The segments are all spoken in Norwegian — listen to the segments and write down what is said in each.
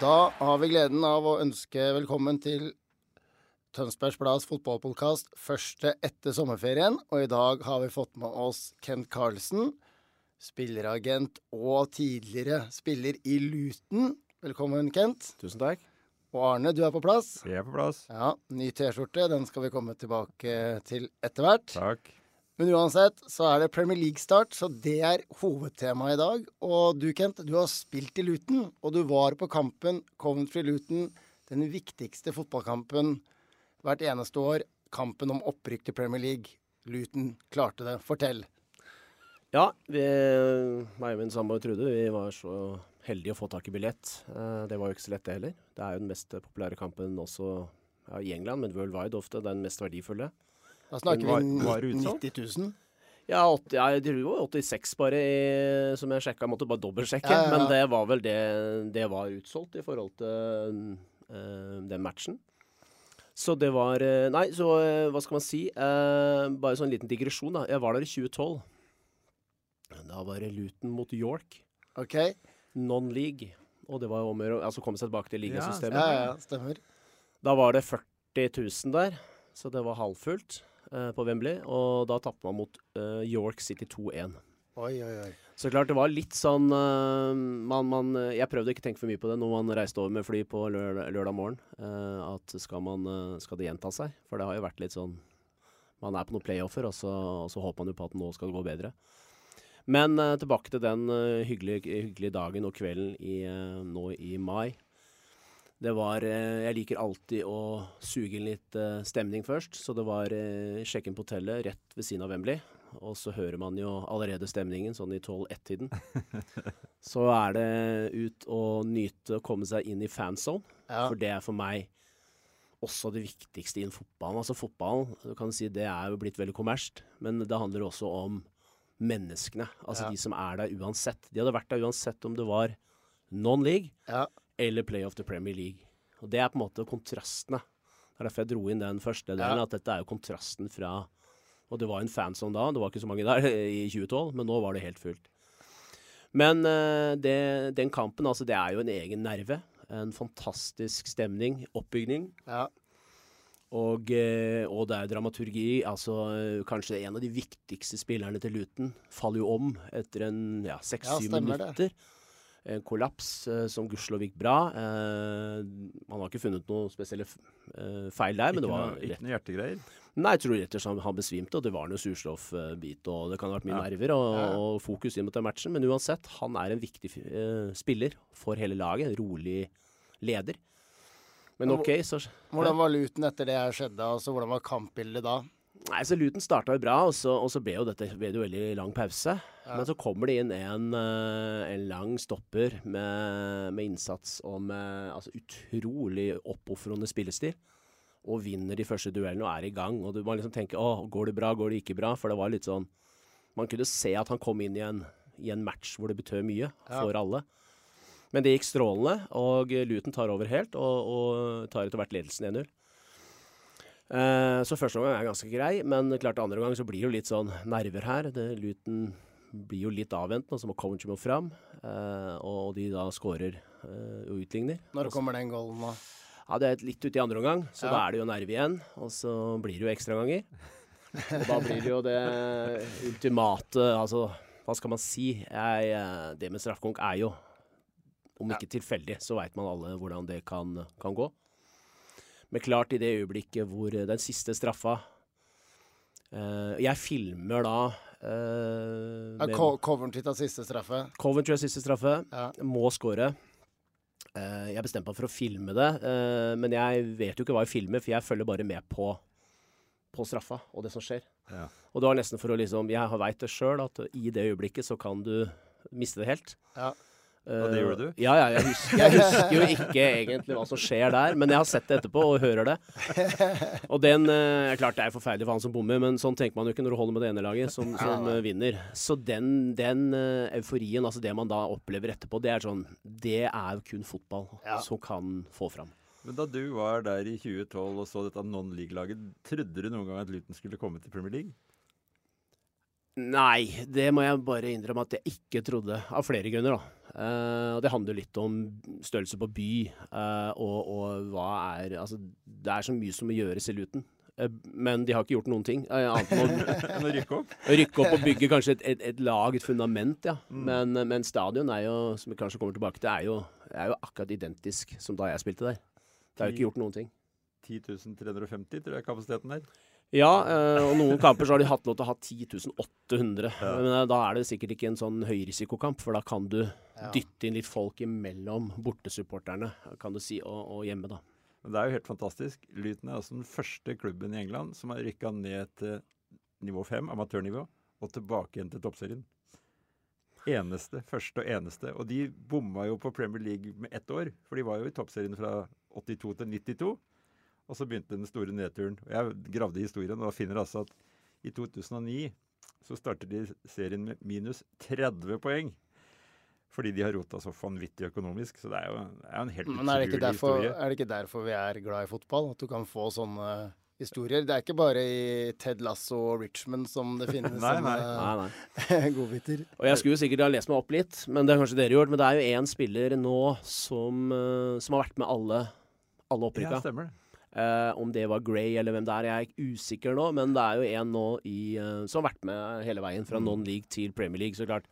Da har vi gleden av å ønske velkommen til Tønsbergs Blads fotballpodkast første etter sommerferien. Og i dag har vi fått med oss Kent Carlsen, spilleragent og tidligere spiller i Luton. Velkommen, Kent. Tusen takk. Og Arne, du er på plass. Vi er på plass. Ja, Ny T-skjorte, den skal vi komme tilbake til etter hvert. Takk. Men uansett så er det Premier League-start, så det er hovedtemaet i dag. Og du, Kent, du har spilt i Luton, og du var på kampen Coventry-Luton. Den viktigste fotballkampen hvert eneste år. Kampen om opprykk til Premier League. Luton klarte det. Fortell. Ja, vi, meg og min samboer Trude vi var så heldige å få tak i billett. Eh, Det var jo ikke så lett, det heller. Det er jo den mest populære kampen også ja, i England, men worldwide ofte den mest verdifulle. Da snakker Var- vi var det 90 000. Ja, 80, ja, jeg tror det var 86 bare, i, som jeg sjekka. Jeg måtte bare dobbeltsjekke. Ja, ja, ja. Men det var vel det Det var utsolgt i forhold til eh, den matchen. Så det var eh, Nei, så eh, hva skal man si? Eh, bare sånn liten digresjon, da. Jeg var der i 2012. Da var det Luton mot York. OK? Non-league. Og det var om å gjøre altså komme seg tilbake til ligasystemet. Ja, ja, stemmer. Da var det 40 000 der, så det var halvfullt på Wembley. Og da tapte man mot eh, York City 2-1. Oi, oi, oi. Så klart det var litt sånn uh, man, man, Jeg prøvde ikke å tenke for mye på det når man reiste over med fly på lørdag, lørdag morgen. Uh, at skal, man, uh, skal det gjenta seg? For det har jo vært litt sånn Man er på noen playoffer, og så, og så håper man jo på at nå skal det gå bedre. Men eh, tilbake til den eh, hyggelige, hyggelige dagen og kvelden i, eh, nå i mai. Det var eh, Jeg liker alltid å suge inn litt eh, stemning først. Så det var uh, sjekke inn på hotellet rett ved siden av Wembley. Og så hører man jo allerede stemningen sånn i 12-1-tiden. så er det ut og nyte å komme seg inn i fanzone. Ja. For det er for meg også det viktigste innen fotballen. Altså fotballen, du kan si det er jo blitt veldig kommersielt, men det handler også om menneskene. Altså Ja. de som er der uansett. De hadde vært der uansett om det var non-league Ja. Eller playoff til Premier League. Og det er på en måte kontrastene. Det er derfor jeg dro inn den første delen, Ja. at dette er jo kontrasten fra Og det var en fanson da, det var ikke så mange der i 2012, men nå var det helt fullt. Men eh, det, den kampen, altså, det er jo en egen nerve. En fantastisk stemning, oppbygning. ja. Og, eh, og det er dramaturgi. Altså kanskje en av de viktigste spillerne til Luton faller jo om etter en ja, Ja, seks-syv stemmer det. En kollaps eh, som gudskjelov gikk bra. Eh, har ikke funnet noe spesielle eh, feil der, men det var Ikke rett noe hjertegreier? Nei, jeg tror rett og slett han besvimte, og det var noe surstoffbit, og det kan ha vært mye Ja. nerver og, Ja. og fokus inn mot den matchen. Men uansett, han er en viktig eh, spiller for hele laget. En rolig leder. Men Men OK, så Hvordan var luten etter det her skjedde? Altså, hvordan var kampbildet da? Nei, så Luton starta jo bra, og så, og så ble jo dette ble det veldig lang pause. Men så kommer det inn en, eh, en lang stopper med, med innsats og med altså, utrolig oppofrende spillestil. Og vinner de første duellene og er i gang. Og du må liksom tenke å, går det bra, går det ikke bra? For det var litt sånn Man kunne se at han kom inn i en, i en match hvor det betød mye Ja. for alle. Men det gikk strålende, og Luton tar over helt og, og tar etter hvert ledelsen 1-0. Eh, så første omgang er ganske grei, men klart andre omgang så blir det jo litt sånn nerver her. Det, Luton blir jo litt avventende, og så må Coventry må fram. eh, og de da skårer eh, og utligner. Når kommer den goalen, da? Ja, det er litt ute i andre omgang, så Ja. da er det jo nerve igjen. Og så blir det jo ekstraganger. Og da blir det jo det ultimate Altså, hva skal man si? Jeg, det med straffekonk er jo Om ikke tilfeldig, så veit man alle hvordan det kan, kan gå. Men klart, i det øyeblikket hvor eh, den siste straffa Uh, Jeg filmer da uh, Ja, Co Coventry tar siste straffe. Coventry er siste straffe. Ja. Må skåre. Uh, jeg bestemte meg for å filme det, uh, men jeg vet jo ikke hva jeg filmer, for jeg følger bare med på, på straffa og det som skjer. Ja. Og det var nesten for å liksom Jeg veit det sjøl, at i det øyeblikket så kan du miste det helt. Ja. Og det Eh, gjorde du? Ja, ja. Jeg husker, jeg husker jo ikke egentlig hva som skjer der, men jeg har sett det etterpå og hører det. Og den uh, Klart det er forferdelig for han som bommer, men sånn tenker man jo ikke når du holder med det ene laget som, som uh, vinner. Så den, den uh, euforien, altså det man da opplever etterpå, det er sånn Det er jo kun fotball Ja. som kan få fram. Men da du var der i 2012 og så dette non-league-laget, trodde du noen gang at Luton skulle komme til Premier League? Nei, det må jeg bare innrømme at jeg ikke trodde, av flere grunner, da. Eh, det handler litt om størrelse på by, eh, og, og hva er Altså, det er så mye som må gjøres i Luton. Eh, men de har ikke gjort noen ting. eh, annet enn å rykke opp? rykke opp og bygge kanskje et, et, et lag, et fundament, ja. Men, men stadion er jo, som vi kanskje kommer tilbake til, er jo, er jo akkurat identisk som da jeg spilte der. Det er jo ikke gjort noen ting. 10.350 tror jeg kapasiteten der. Ja, eh, og noen kamper så har de hatt lov til å ha 10 800. Men eh, da er det sikkert ikke en sånn høyrisikokamp, for da kan du dytte inn litt folk imellom bortesupporterne, kan du si, og, og hjemme, da. Men det er jo helt fantastisk. Luton er altså den første klubben i England som har rykka ned til nivå 5, amatørnivå, og tilbake igjen til toppserien. Eneste, første og eneste. Og de bomma jo på Premier League med ett år, for de var jo i toppserien fra 82 til 92. Og så begynte den store nedturen. Og jeg gravde i historien og finner altså at i 2009 så starter de serien med minus 30 poeng. Fordi de har rota så vanvittig økonomisk. Så det er jo, det er jo en helt Men er det, ikke utrolig derfor, historie. er det ikke derfor vi er glad i fotball? At du kan få sånne historier? Det er ikke bare i Ted Lasso og Richmond som det finnes Nei, sånne Nei, nei. godbiter. Og jeg skulle sikkert ha lest meg opp litt, men det har kanskje dere gjort. Men det er jo én spiller nå som, eh, som har vært med alle, alle opprykka. Ja, stemmer det. Eh, om det var Gray eller hvem det er, jeg er usikker nå. Men det er jo en nå i, uh, som har vært med hele veien, fra non-league til Premier League. Så klart,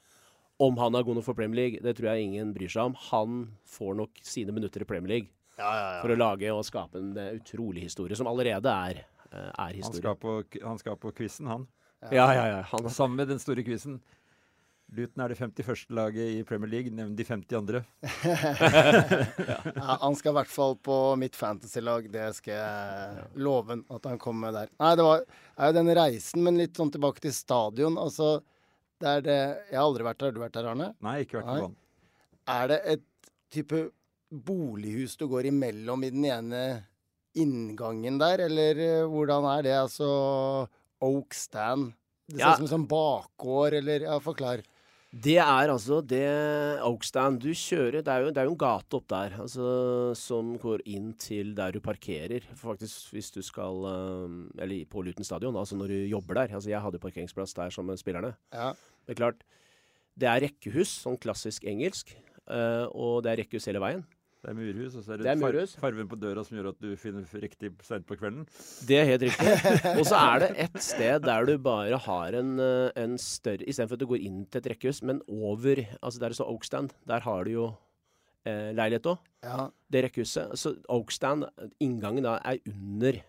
om han er god nok for Premier League, det tror jeg ingen bryr seg om. Han får nok sine minutter i Premier League Ja, ja, for å lage og skape en utrolig historie, som allerede er, uh, er Han historie. skal på, han skal på quizen, han. Ja, ja, ja. Han, Sammen med den store quizen. Luton er det 51. laget i Premier League. Nevn de 50 andre. Ja, han skal i hvert fall på mitt fantasy-lag. Det skal jeg love at han kommer med der. Nei, det var, er jo den reisen, men litt sånn tilbake til stadion. Altså, det er det Jeg har aldri vært der. Har du vært der, Arne? Nei, ikke vært på banen. Er det et type bolighus du går imellom i den ene inngangen der, eller eh, hvordan er det? Altså Oak Stand? Det ser Ja. ut som en sånn bakgård, eller Ja, forklar. Det er altså det Oakstand du kjører Det er jo, det er jo en gate opp der altså, som går inn til der du parkerer. Faktisk hvis du skal um, Eller på Luton stadion, altså når du jobber der. Altså Jeg hadde parkeringsplass der som spillerne. Ja. Det er klart, det er rekkehus, sånn klassisk engelsk. eh, og det er rekkehus hele veien. Det er murhus, og så er det, Det er murhus. Farven på døra som gjør at du finner riktig seint på kvelden. Det er helt riktig. Og så er det et sted der du bare har en, eh, en større Istedenfor at du går inn til et rekkehus, men over Altså der det står Oakstand, der har du jo eh, leilighet òg. ja. det rekkehuset. Så Oakstand, inngangen da, er under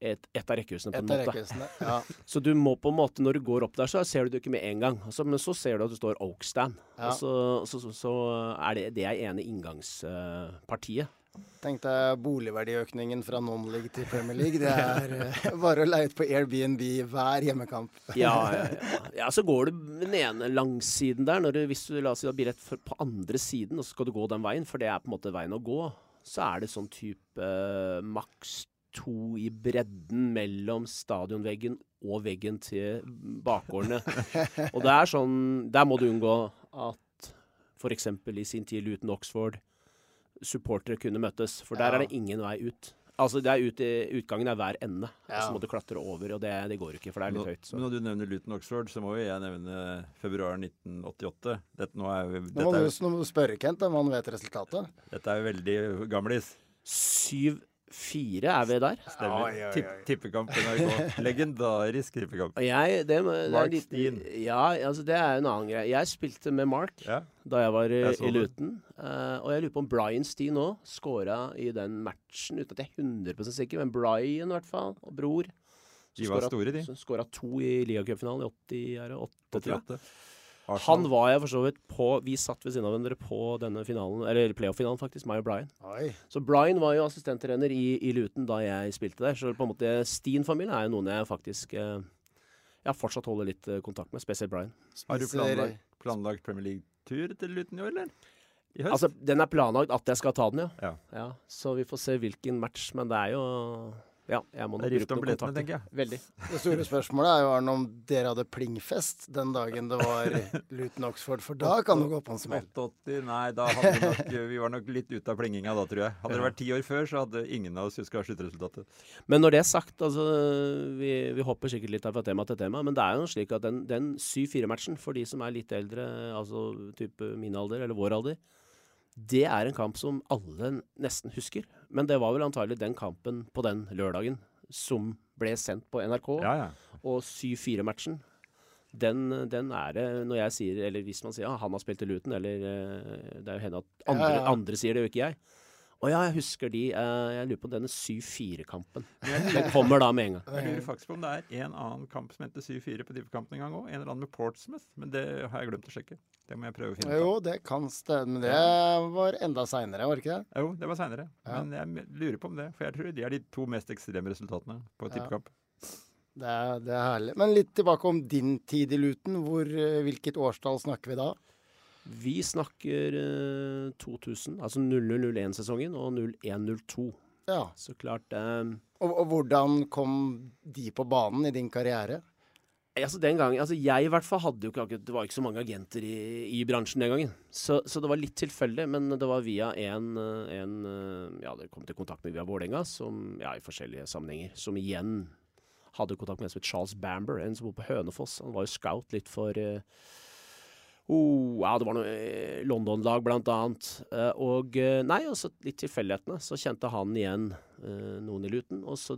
et, et av rekkehusene, på en måte. Ja. Så du må på en måte, når du går opp der, så ser du det ikke med en gang. Altså, men så ser du at det står Oakstand. Ja. Og så, så, så, så er det det er ene inngangspartiet. Tenk deg boligverdiøkningen fra non-league til Premier League. Det er eh, bare å leie ut på Airbnb hver hjemmekamp. ja, ja, ja. så går du den ene langsiden der. Du, hvis du la oss si har billett på andre siden, og så skal du gå den veien, for det er på en måte veien å gå, så er det sånn type eh, maks to i bredden mellom stadionveggen og veggen til bakgårdene. og det er sånn Der må du unngå at f.eks. i sin tid Luton Oxford supportere kunne møtes, for der Ja. er det ingen vei ut. Altså, det er ut, Utgangen er hver ende, Ja. så må du klatre over, og det, det går jo ikke, for det er litt høyt. Så. men når du nevner Luton Oxford, så må jo jeg nevne februar 1988. Dette, nå er jo, Nå må, dette, er, du, nå må du spørre Kent om han vet resultatet. dette er jo veldig gamlis. 7-4 er vi der. Stemmer. Oi, oi, oi. Tipp, tippekamp NRK. Legendarisk tippekamp. Jeg, det, det Mark litt- Steen. Ja, altså det er en annen greie. Jeg spilte med Mark Ja. da jeg var i, Jeg i. Luton. Uh, og jeg lurer på om Brian Steen òg scora i den matchen, uten at jeg er 100% sikker, men Brian i hvert fall, og bror. De var store, de. Skåra to i ligacupfinalen i 80, er det 8, tror jeg. 88. Arsenal. Han var jeg for så vidt på Vi satt ved siden av hverandre på denne finalen, eller playoff-finalen, faktisk, meg og Brian. Oi. Så Brian var jo assistenttrener i, i Luton da jeg spilte der. Så på en måte Steen-familien er jo noen jeg faktisk eh, Jeg fortsatt holder litt eh, kontakt med, spesielt Brian. Har du planlagt, planlagt Premier League-tur til Luton i år, eller? I høst? Altså, den er planlagt at jeg skal ta den, ja. Ja. Så vi får se hvilken match, men det er jo Ja, jeg må Det nok er bruke om noen billettene, kontakter. tenker jeg. Veldig. Det store spørsmålet er jo Arne, om dere hadde plingfest den dagen det var Luton-Oxford, for da kan det gå på en smell. 88, nei, da hadde vi nok Vi var nok litt ute av plinginga da, tror jeg. Hadde det vært ti år før, så hadde ingen av oss huska sluttresultatet. Men når det er sagt, altså Vi, vi hopper sikkert litt her fra tema til tema, men det er jo slik at den, den 7-4-matchen, for de som er litt eldre, altså type min alder eller vår alder, det er en kamp som alle nesten husker. Men det var vel antagelig den kampen på den lørdagen som ble sendt på NRK. Ja, ja. Og 7-4-matchen, den, den er det når jeg sier Eller hvis man sier ja, han har spilt i Luton, eller eh, Det er jo hende at andre, Ja, ja. andre sier det, jo ikke jeg. Å ja, jeg husker de. eh, jeg lurer på denne 7-4-kampen. Den kommer da med en gang. Jeg lurer faktisk på om det er en annen kamp som heter 7-4 på Differkampen en gang òg. En eller annen med Portsmouth. Men det har jeg glemt å sjekke. Det må jeg prøve å finne ut. Jo, det kan stemme. Det var enda seinere, var det ikke det? Jo, det var seinere. Ja. Men jeg lurer på om det. For jeg tror de er de to mest ekstreme resultatene på Ja. Det er, det er herlig. Men litt tilbake om din tid i Luton. Hvor, eh, hvilket årstall snakker vi da? Vi snakker eh, 2000, altså 0001-sesongen og 0102. Ja. Så klart um, Og, og hvordan kom de på banen i din karriere? Altså den gangen, altså Jeg i hvert fall hadde jo ikke Det var ikke så mange agenter i, i bransjen den gangen. Så, så det var litt tilfeldig, men det var via en, eh, en eh, Ja, det kom til kontakt med via Vålerenga, som Ja, i forskjellige sammenhenger. Som igjen hadde kontakt med en som het Charles Bamber, en som bor på Hønefoss. Han var jo scout litt for eh, Oh, ja, det var noe eh, London-lag, blant annet. Eh, og eh, Nei, og så litt tilfeldighetene. Så kjente han igjen eh, noen i Luton, og så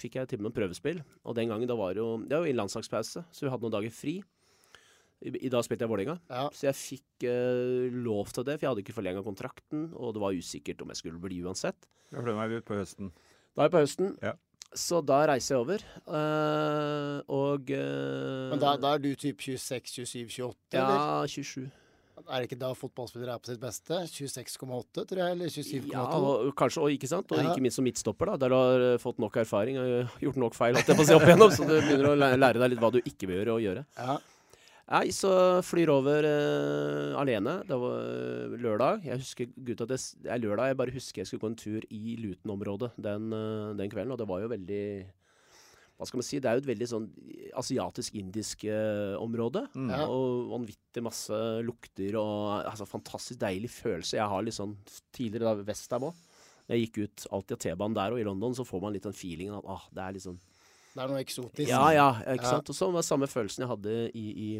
fikk jeg til med noen prøvespill. Og den gangen da var det jo Det var jo i landslagspause, så vi hadde noen dager fri. I, i dag spilte jeg Vålerenga, Ja. så jeg fikk eh, lov til det, for jeg hadde ikke forlenga kontrakten, og det var usikkert om jeg skulle bli uansett. Da er vi ute på høsten. Da er jeg på høsten, Ja. Så da reiser jeg over, eh, og eh, Men da, da er du typ 26, 27, 28, eller? Ja, 27. Er det ikke da fotballspillere er på sitt beste? 26,8, tror jeg, eller 27,8? Ja, og, kanskje, og ikke sant? Og Ja. ikke minst som midtstopper, da. Der du har eh, fått nok erfaring og gjort nok feil holdt jeg på å si opp igjennom, så du begynner å lære deg litt hva du ikke bør gjøre og gjøre. Ja. Nei, så flyr over uh, alene. Det var eh, lørdag. Jeg husker gutt, at det er lørdag. Jeg bare husker jeg skulle gå en tur i Luton-området den, uh, den kvelden, og det var jo veldig hva skal man si, Det er jo et veldig sånn asiatisk-indisk uh, område. Ja. Og vanvittig masse lukter og altså, fantastisk deilig følelse. Jeg har litt sånn tidligere da Westham òg. Jeg gikk ut alltid av T-banen der, og i London så får man litt den feelingen at ah, det er litt sånn Det er noe eksotisk. ja, ja, ikke Ja. sant. Og så var det samme følelsen jeg hadde i, i,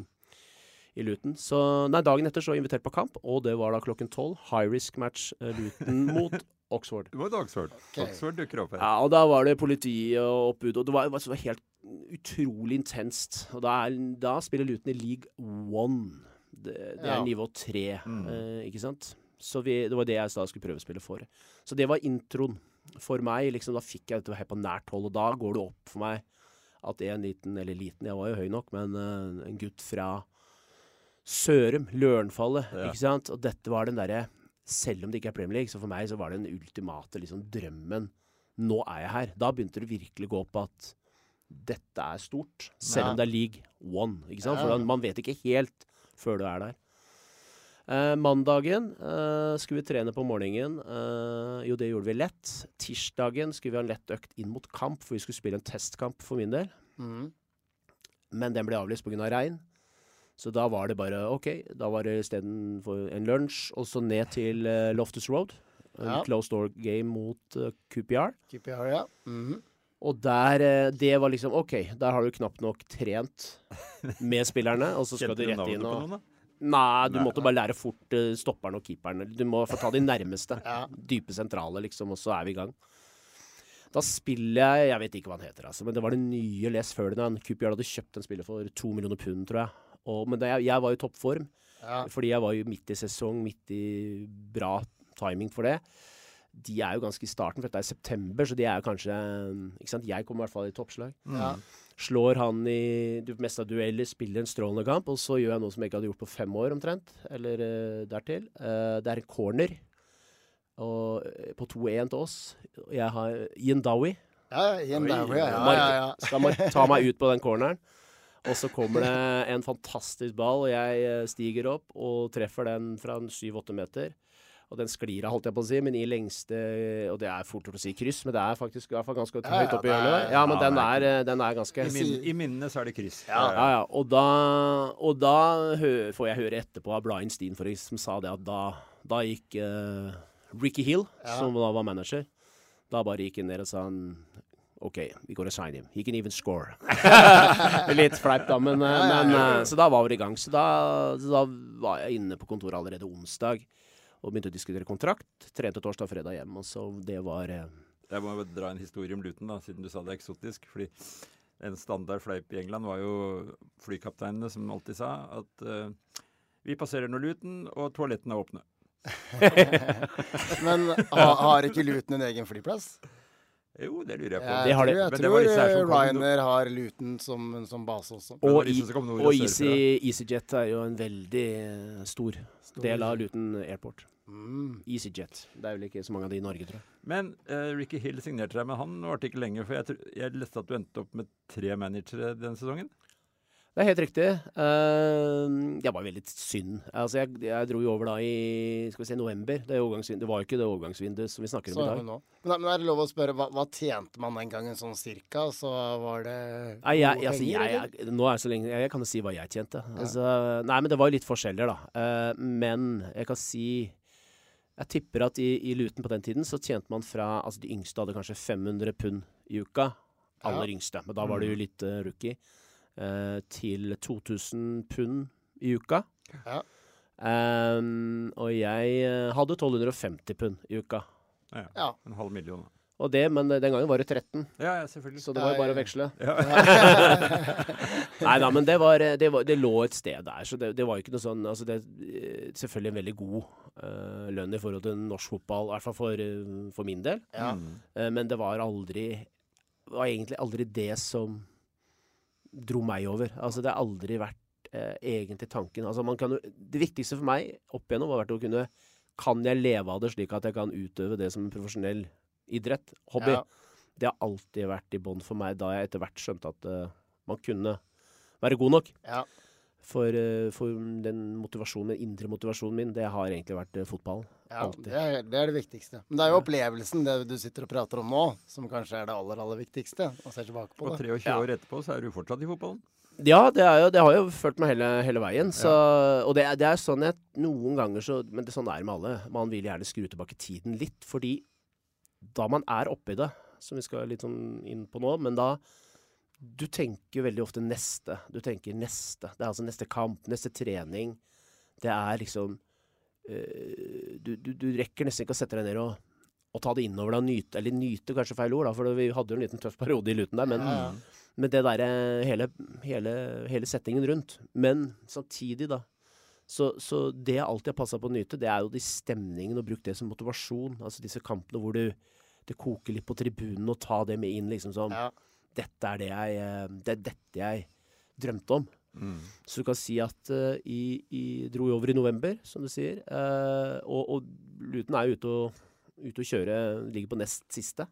i Luton. Så nei, dagen etter så invitert på kamp, og det var da klokken tolv. High risk match eh, Luton mot Oxford. Det var det Oxford. Okay. Oxford dukker opp her. Ja, og da var det politiet og oppbud, og det var, det var helt utrolig intenst. Og da, er, da spiller Luton i league one. Det, det er Ja. nivå tre, Mm. eh, ikke sant. Så vi, det var det jeg da skulle prøvespille for. Så det var introen for meg. liksom Da fikk jeg dette helt på nært hold, og da går det opp for meg at en liten, eller liten, jeg var jo høy nok, men uh, en gutt fra Sørum, Lørenfallet, Ja. ikke sant. Og dette var den derre Selv om det ikke er Premier League, så for meg så var det den ultimate liksom drømmen. Nå er jeg her. Da begynte det virkelig å gå opp at dette er stort. Selv Ja. om det er league one. Ikke sant? For man vet ikke helt før du er der. Eh, mandagen eh, skulle vi trene på morgenen. Eh, jo, det gjorde vi lett. Tirsdagen skulle vi ha en lett økt inn mot kamp, for vi skulle spille en testkamp for min del. Mm. Men den ble avlyst pga. Av regn. Så da var det bare OK. Da var det istedenfor en lunsj, og så ned til uh, Loftus Road. En Ja. closed door game mot uh, QPR. QPR, ja. Mhm. Og der eh, Det var liksom OK, der har du knapt nok trent med spillerne, og så skal Kjente du rett inn og noen. Nei, du Nei. måtte bare lære fort uh, stopperen og keeperen. Du må få ta de nærmeste. Ja. Dype sentrale, liksom, og så er vi i gang. Da spiller jeg Jeg vet ikke hva han heter, altså, men det var det nye Les Ferdinand. QPR hadde kjøpt en spiller for to millioner pund, tror jeg. Og, men jeg, jeg var i toppform, Ja. fordi jeg var jo midt i sesong, midt i bra timing for det. De er jo ganske i starten, for dette er september, så de er jo kanskje Ikke sant, jeg kommer i hvert fall i toppslag. Ja. Slår han i du meste av dueller, spiller en strålende kamp, og så gjør jeg noe som jeg ikke hadde gjort på fem år omtrent, eller uh, dertil. Uh, det er en corner og, uh, på 2-1 til oss. Jeg har Ian Dowie. Ja, Ian Dowie, ja, ja, ja. Skal man ta meg ut på den corneren. Og så kommer det en fantastisk ball, og jeg stiger opp og treffer den fra 7-8 meter. Og den sklir av, holdt jeg på å si, men i lengste Og det er fort gjort å si kryss, men det er faktisk i hvert fall ganske høyt oppe i hjørnet Ja, men den er er, den er ganske I, min, I minnene så er det kryss. Ja. ja, ja. Og da, og da hø får jeg høre etterpå av Brian Steen for eksempel, som sa det at da, da gikk uh, Ricky Hill, Ja. som da var manager, da bare gikk han ned og sa han OK, vi går og signer him. He can even score. Litt fleip, da, men, eh, men eh, Så da var vi i gang. Så da, så da var jeg inne på kontoret allerede onsdag og begynte å diskutere kontrakt. Trente torsdag, og fredag hjem, og så det var eh, Jeg må jo dra en historie om Luton, da, siden du sa det er eksotisk. fordi en standard fleip i England var jo flykapteinene som alltid sa at eh, vi passerer nå Luton, og toalettene er åpne. Men ha, har ikke Luton en egen flyplass? Jo, det lurer jeg på. Jeg Det har tror, de. jeg tror eh. Ryanair har Luton som, som base også. Og, i, og og Easy. EasyJet er jo en veldig stor, stor, del av Luton Airport. Mm. EasyJet. Det er vel ikke så mange av de i Norge, tror jeg. Men uh, Ricky Hill signerte deg, men han varte ikke lenge. For jeg, jeg leste at du endte opp med tre managere denne sesongen. Det er helt riktig. Uh, det var veldig synd. Altså, jeg, jeg dro jo over da i skal vi se, november. Det, det var jo ikke det overgangsvinduet som vi snakker Så om i dag. Men, men er det lov å spørre, hva, hva tjente man den gangen sånn cirka? Så var det Nei, jeg, jeg, altså, jeg, nå er det så lenge Jeg kan jo si hva jeg tjente. Altså, nei, men det var jo litt forskjeller, da. Eh, men jeg kan si Jeg tipper at i, i Luten på den tiden så tjente man fra Altså, de yngste hadde kanskje 500 pund i uka. Aller yngste. Men da var det jo litt uh, rookie. Eh, til 2000 pund i uka. Ja. Um, og jeg eh, hadde 1250 pund i uka. Ja, Ja. En halv million. da. Og det, men eh, den gangen var det 13, Ja, ja, selvfølgelig. så det var jo bare å veksle. Ja. Nei da, men det, var, det, var, det lå et sted der, så det, det var jo ikke noe sånn altså det, Selvfølgelig en veldig god uh, lønn i forhold til norsk fotball, i hvert fall for, for min del. Ja. Uh, men det var aldri var egentlig aldri det som dro meg over. Altså, det har aldri vært eh, egentlig tanken. Altså, man kan Det viktigste for meg opp igjennom har vært å kunne Kan jeg leve av det slik at jeg kan utøve det som en profesjonell idrett? Hobby. Ja. Det har alltid vært i bånn for meg, da jeg etter hvert skjønte at uh, man kunne være god nok. Ja. For, eh, for den motivasjonen, den indre motivasjonen min, det har egentlig vært fotball. fotballen. Ja, det er, det er det viktigste. Men det er jo opplevelsen, det du sitter og prater om nå, som kanskje er det aller, aller viktigste. Og ser tilbake på det. Og det. 23 Ja. år etterpå så er du fortsatt i fotballen. Ja, det, er jo, det har jo fulgt meg hele, hele veien. Så, Og det er, det er sånn jeg noen ganger så Men det, sånn er det med alle. Man vil gjerne skru tilbake tiden litt. Fordi da man er oppi det, som vi skal litt sånn inn på nå, men da Du tenker veldig ofte neste. Du tenker neste. Det er altså neste kamp, neste trening. Det er liksom øh, du, du, du rekker nesten ikke å sette deg ned og, og ta det innover deg nyte. Eller nyte, kanskje feil ord, da, for vi hadde jo en liten tøff periode i Luton der. Men, Ja, ja. men det derre hele, hele, hele settingen rundt. Men samtidig, da. Så, så det jeg alltid har passa på å nyte, det er jo de stemningene, og bruke det som motivasjon. Altså disse kampene hvor du det koker litt på tribunen, og ta det med inn liksom som Ja. Dette er det jeg eh, Det er dette jeg drømte om. Mm. Så du kan si at uh, i, i, dro jo over i november, som du sier. Uh, og, og Luton er jo ute og, ute og kjøre, ligger på nest siste.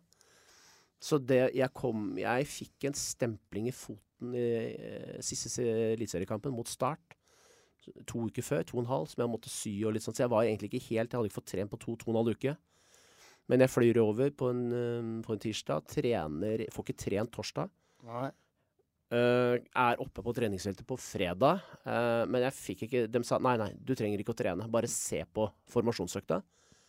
Så det jeg kom Jeg fikk en stempling i foten i uh, siste se- eliteseriekampen mot Start. To uker før, to og en halv, som jeg måtte sy og litt sånn. Så jeg var egentlig ikke helt Jeg hadde ikke fått trent på to, to og en halv uke. Men jeg flyr over på en, eh, på en tirsdag, trener Får ikke trent torsdag. Nei. Uh, er oppe på treningsfeltet på fredag, uh, men jeg fikk ikke De sa nei, nei, du trenger ikke å trene, bare se på formasjonsøkta.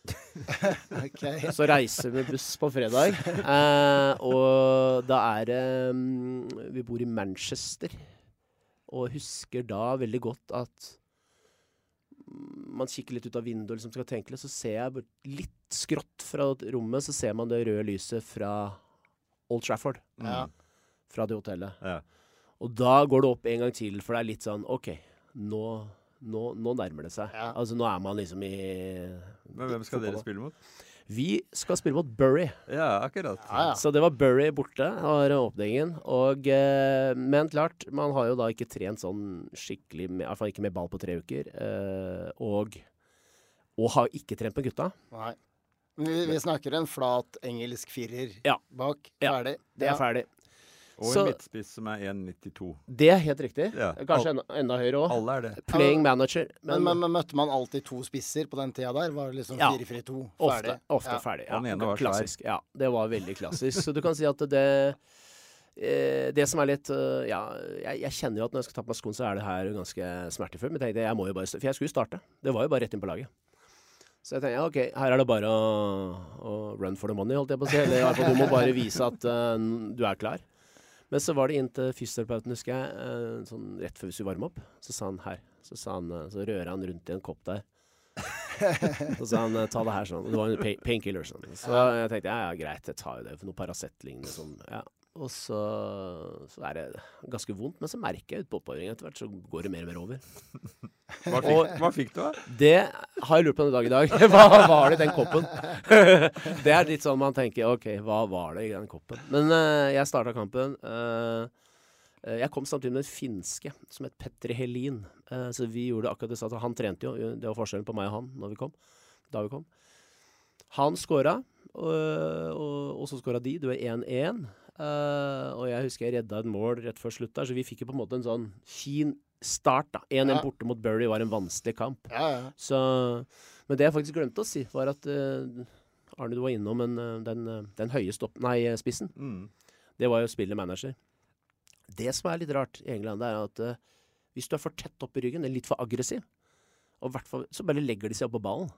Ok. Så reiser vi buss på fredag, uh, og da er det um, Vi bor i Manchester, og husker da veldig godt at man kikker litt ut av vinduet og liksom skal tenke litt, så ser jeg litt skrått fra rommet, så ser man det røde lyset fra Old Trafford Ja. fra det hotellet. Ja. Og da går det opp en gang til, for det er litt sånn OK, nå, nå, nå nærmer det seg. Ja. Altså nå er man liksom i Men hvem skal dere spille mot? Vi skal spille mot Bury. Ja, akkurat. Ja, ja. Så det var Bury borte, var åpningen. Og, eh, men klart, man har jo da ikke trent sånn skikkelig, med, i hvert fall ikke med ball på tre uker. Eh, og, og har ikke trent med gutta. Nei. Vi, vi snakker en flat engelsk firer Ja. bak. Ja, Det er Ja. ferdig. Og Så- en midtspiss som er 1,92. Det er helt riktig. Ja. Kanskje enda, enda høyere òg. Alle er det. Playing manager. Men, men, men møtte man alltid to spisser på den tida der? Var det liksom 4-4-2? Ofte, Ferdig? ofte Ja. ferdig. Ja, Den ene var svær. klassisk. Ja, det var veldig klassisk. Så du kan si at det eh, Det som er litt eh, Ja, jeg, jeg kjenner jo at når jeg skal ta på meg skoene, så er det her ganske smertefullt. Men jeg tenkte, jeg må jo bare For jeg skulle starte. Det var jo bare rett inn på laget. Så jeg tenkte ja, OK, her er det bare å, å run for the money, holdt jeg på å si. Eller i hvert fall du må bare vise at uh, du er klar. Men så var det inn til fysioterapeuten, husker jeg, eh, sånn rett før vi varme opp. Så sa han her. Så, sa han, eh, så rører han rundt i en kopp der. Så sa han ta det her sånn. Det var en pa- painkiller sånn. Så jeg tenkte ja, ja, greit, jeg tar jo det for noe Paracet-lignende sånn. Ja. Og så, så er det ganske vondt, men så merker jeg ut på oppvarmingen etter hvert, så går det mer og mer over. Hva fikk, hva fikk du, da? Det har jeg lurt på den dag i dag. Hva var det i den koppen? det er litt sånn man tenker OK, hva var det i den koppen? Men uh, jeg starta kampen. eh, jeg kom samtidig med en finske som het Petri Helin. Uh, så vi gjorde akkurat det samme. Han trente jo. Det var forskjellen på meg og han når vi kom, da vi kom. Han skåra, og, og, og så skåra de. Du er 1-1. Eh, og jeg husker jeg redda et mål rett før slutt der, så vi fikk jo på en måte en sånn fin start. da 1-1 Ja. borte mot Bury var en vanskelig kamp. Ja, ja. Så, men det jeg faktisk glemte å si, var at uh, Arne, du var innom en, eh, den, den høye stopp... Nei, spissen. Mm. Det var jo spillet manager. Det som er litt rart i England, er at uh, hvis du er for tett opp i ryggen, eller litt for aggressiv, og hvert så bare legger de seg opp på ballen.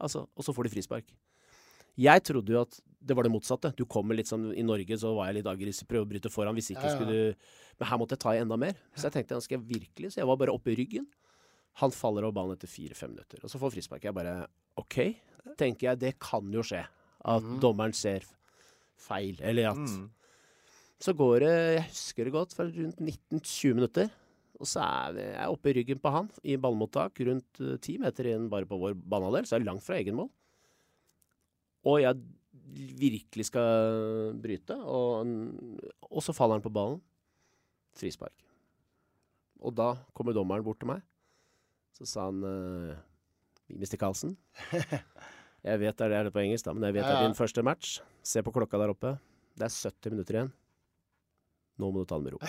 Altså, og så får de frispark. Jeg trodde jo at det var det motsatte. Du kommer litt sånn I Norge så var jeg litt aggressiv, prøvde å bryte foran. Hvis ikke Ja, ja. skulle du Men her måtte jeg ta i enda mer. Så jeg tenkte, skal jeg virkelig? Så jeg var bare oppe i ryggen. Han faller av banen etter fire-fem minutter. Og så får frispark. Jeg bare OK, tenker jeg. Det kan jo skje. At dommeren ser feil. Eller at Mm. Så går det, jeg husker det godt, for rundt 19-20 minutter. Og så er jeg er oppe i ryggen på han i ballmottak, rundt eh, ti meter inn bare på vår banehalvdel, så er det langt fra egen mål. Og jeg virkelig skal bryte, og, og så faller han på ballen. Frispark. Og da kommer dommeren bort til meg. Så sa han uh, Mr. Carlsen. Jeg vet det er det på engelsk, da, men jeg vet det er din første match. Se på klokka der oppe. Det er 70 minutter igjen. Nå må du ta det med ro.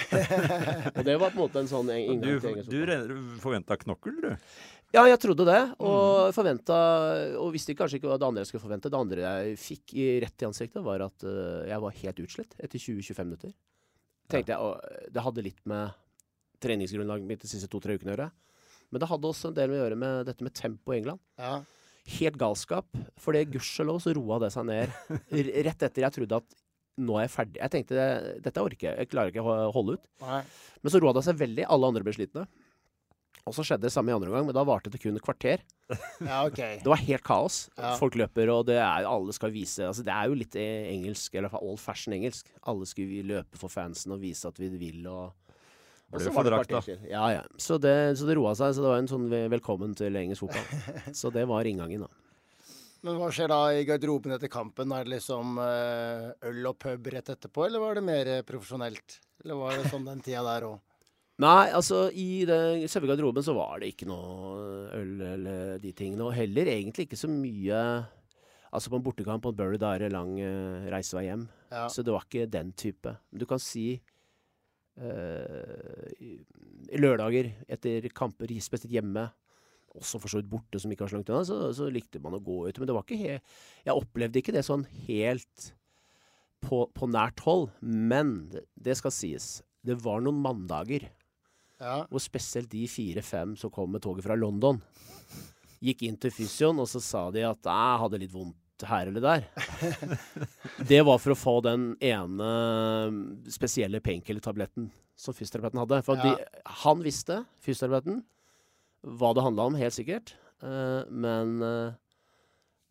og det var på en måte en sånn inngang Du, til engelsk du forventa knokkel, du? Ja, jeg trodde det, og forventa Og visste kanskje ikke hva det andre jeg skulle forvente. Det andre jeg fikk i, rett i ansiktet, var at uh, jeg var helt utslett etter 20-25 minutter. Tenkte jeg, og Det hadde litt med treningsgrunnlaget mitt de siste to-tre ukene å gjøre. Men det hadde også en del med å gjøre med dette med tempo i England. ja. Helt galskap. For det gudskjelov så roa det seg ned rett etter jeg trodde at nå er jeg ferdig. Jeg tenkte dette orker jeg, jeg klarer ikke å holde ut. Nei. Men så roa det seg veldig. Alle andre ble slitne. Og så skjedde det samme i andre omgang, men da varte det kun et kvarter. ja, okay. Det var helt kaos. Ja. Folk løper, og det er, alle skal vise altså Det er jo litt eh, engelsk, eller old fashion engelsk. Alle skulle løpe for fansen og vise at vi vil. og Ble jo fordrakt, kvarter. Ja, ja. Så det, så det roa seg. Så det var en sånn velkommen til engelsk fotball. Så det var inngangen, da. Men hva skjer da i garderoben etter kampen? Er det liksom eh, øl og pub rett etterpå, eller var det mer eh, profesjonelt? Eller var det sånn den tida der òg? Nei, altså i den selve garderoben så var det ikke noe øl eller de tingene. Og heller egentlig ikke så mye Altså på en bortekamp på Burry, da er det lang uh, reisevei hjem. Ja. Så det var ikke den type. Men du kan si uh, i, i lørdager etter kamper, spesielt hjemme, også for så vidt borte, som ikke var så langt unna, så, så likte man å gå ut. Men det var ikke helt Jeg opplevde ikke det sånn helt på, på nært hold. Men det, det skal sies. Det var noen mandager ja. hvor spesielt de fire-fem som kom med toget fra London, gikk inn til fysioen, og så sa de at jeg hadde litt vondt her eller der. Det var for å få den ene spesielle painkiller-tabletten som fysioterapeuten hadde. For Ja. de, han visste, fysioterapeuten, hva det handla om, helt sikkert. Uh, men uh,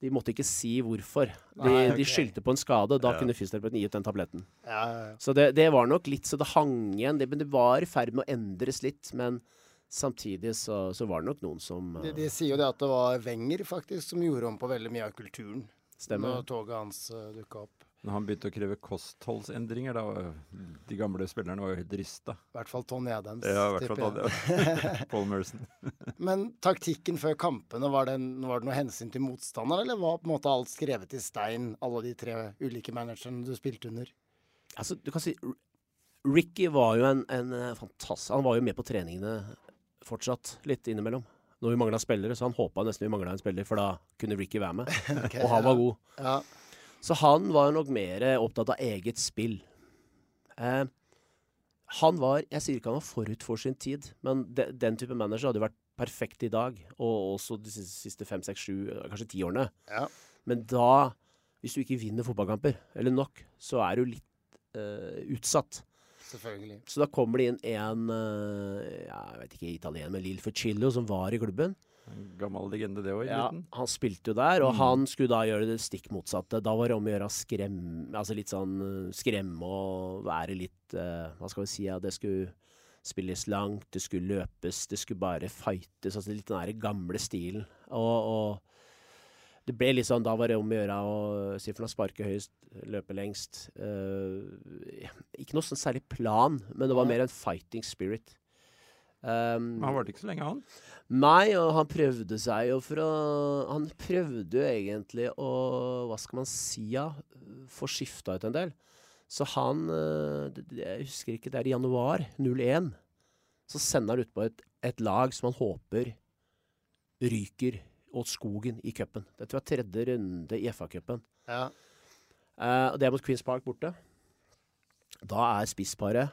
de måtte ikke si hvorfor. De, Nei, de skyldte på en skade. Da Ja. kunne fysioterapeuten ut den tabletten. Ja, ja, ja. Så det, det var nok litt så det hang igjen. Det, men det var i ferd med å endres litt. Men samtidig så, så var det nok noen som De, eh, de sier jo det at det var Wenger faktisk som gjorde om på veldig mye av kulturen Stemmer. når toget hans uh, dukka opp. Når han begynte å kreve kostholdsendringer, da de gamle spillerne var jo helt rista. I hvert fall Tony Adams. Ja, i hvert fall jeg. Paul Merson. Men taktikken før kampene, var det, var det noe hensyn til motstander, eller var på en måte alt skrevet i stein, alle de tre ulike managerne du spilte under? Altså, du kan si Ricky var jo en, en eh, fantastisk Han var jo med på treningene fortsatt, litt innimellom. Når vi mangla spillere, så han håpa nesten vi mangla en spiller, for da kunne Ricky være med. okay, Og han var ja. god. Ja. Så han var nok mer opptatt av eget spill. Eh, han var Jeg sier ikke han var forut for sin tid, men de, den type manager hadde jo vært perfekt i dag. Og også de siste, fem, seks, sju, kanskje ti årene. Ja. Men da, hvis du ikke vinner fotballkamper, eller nok, så er du litt eh, utsatt. Selvfølgelig. Så da kommer det inn en eh, jeg vet ikke italiener, men Lil Fucillo, som var i klubben. Gammel legende, det òg, Ja, han spilte jo der, og Mm. han skulle da gjøre det stikk motsatte. Da var det om å gjøre å skremme Altså litt sånn eh, skremme og være litt uh, Hva skal vi si? Ja, det skulle spilles langt, det skulle løpes, det skulle bare fightes. Altså litt den der gamle stilen. Og, og det ble litt sånn Da var det om å gjøre å si for noe sparke høyest, løpe lengst. Uh, ikke noe sånn særlig plan, men det var mer en fighting spirit. Um, han varte ikke så lenge, han. Nei, og han prøvde seg jo for å Han prøvde jo egentlig å Hva skal man si, ja? Få skifta ut en del. Så han eh, Jeg husker ikke, det er i januar 01. Så sender han utpå et, et lag som han håper ryker åt skogen i cupen. Dette var tredje runde i FA-cupen. Ja. Uh, og det er mot Queens Park borte. Da er spissparet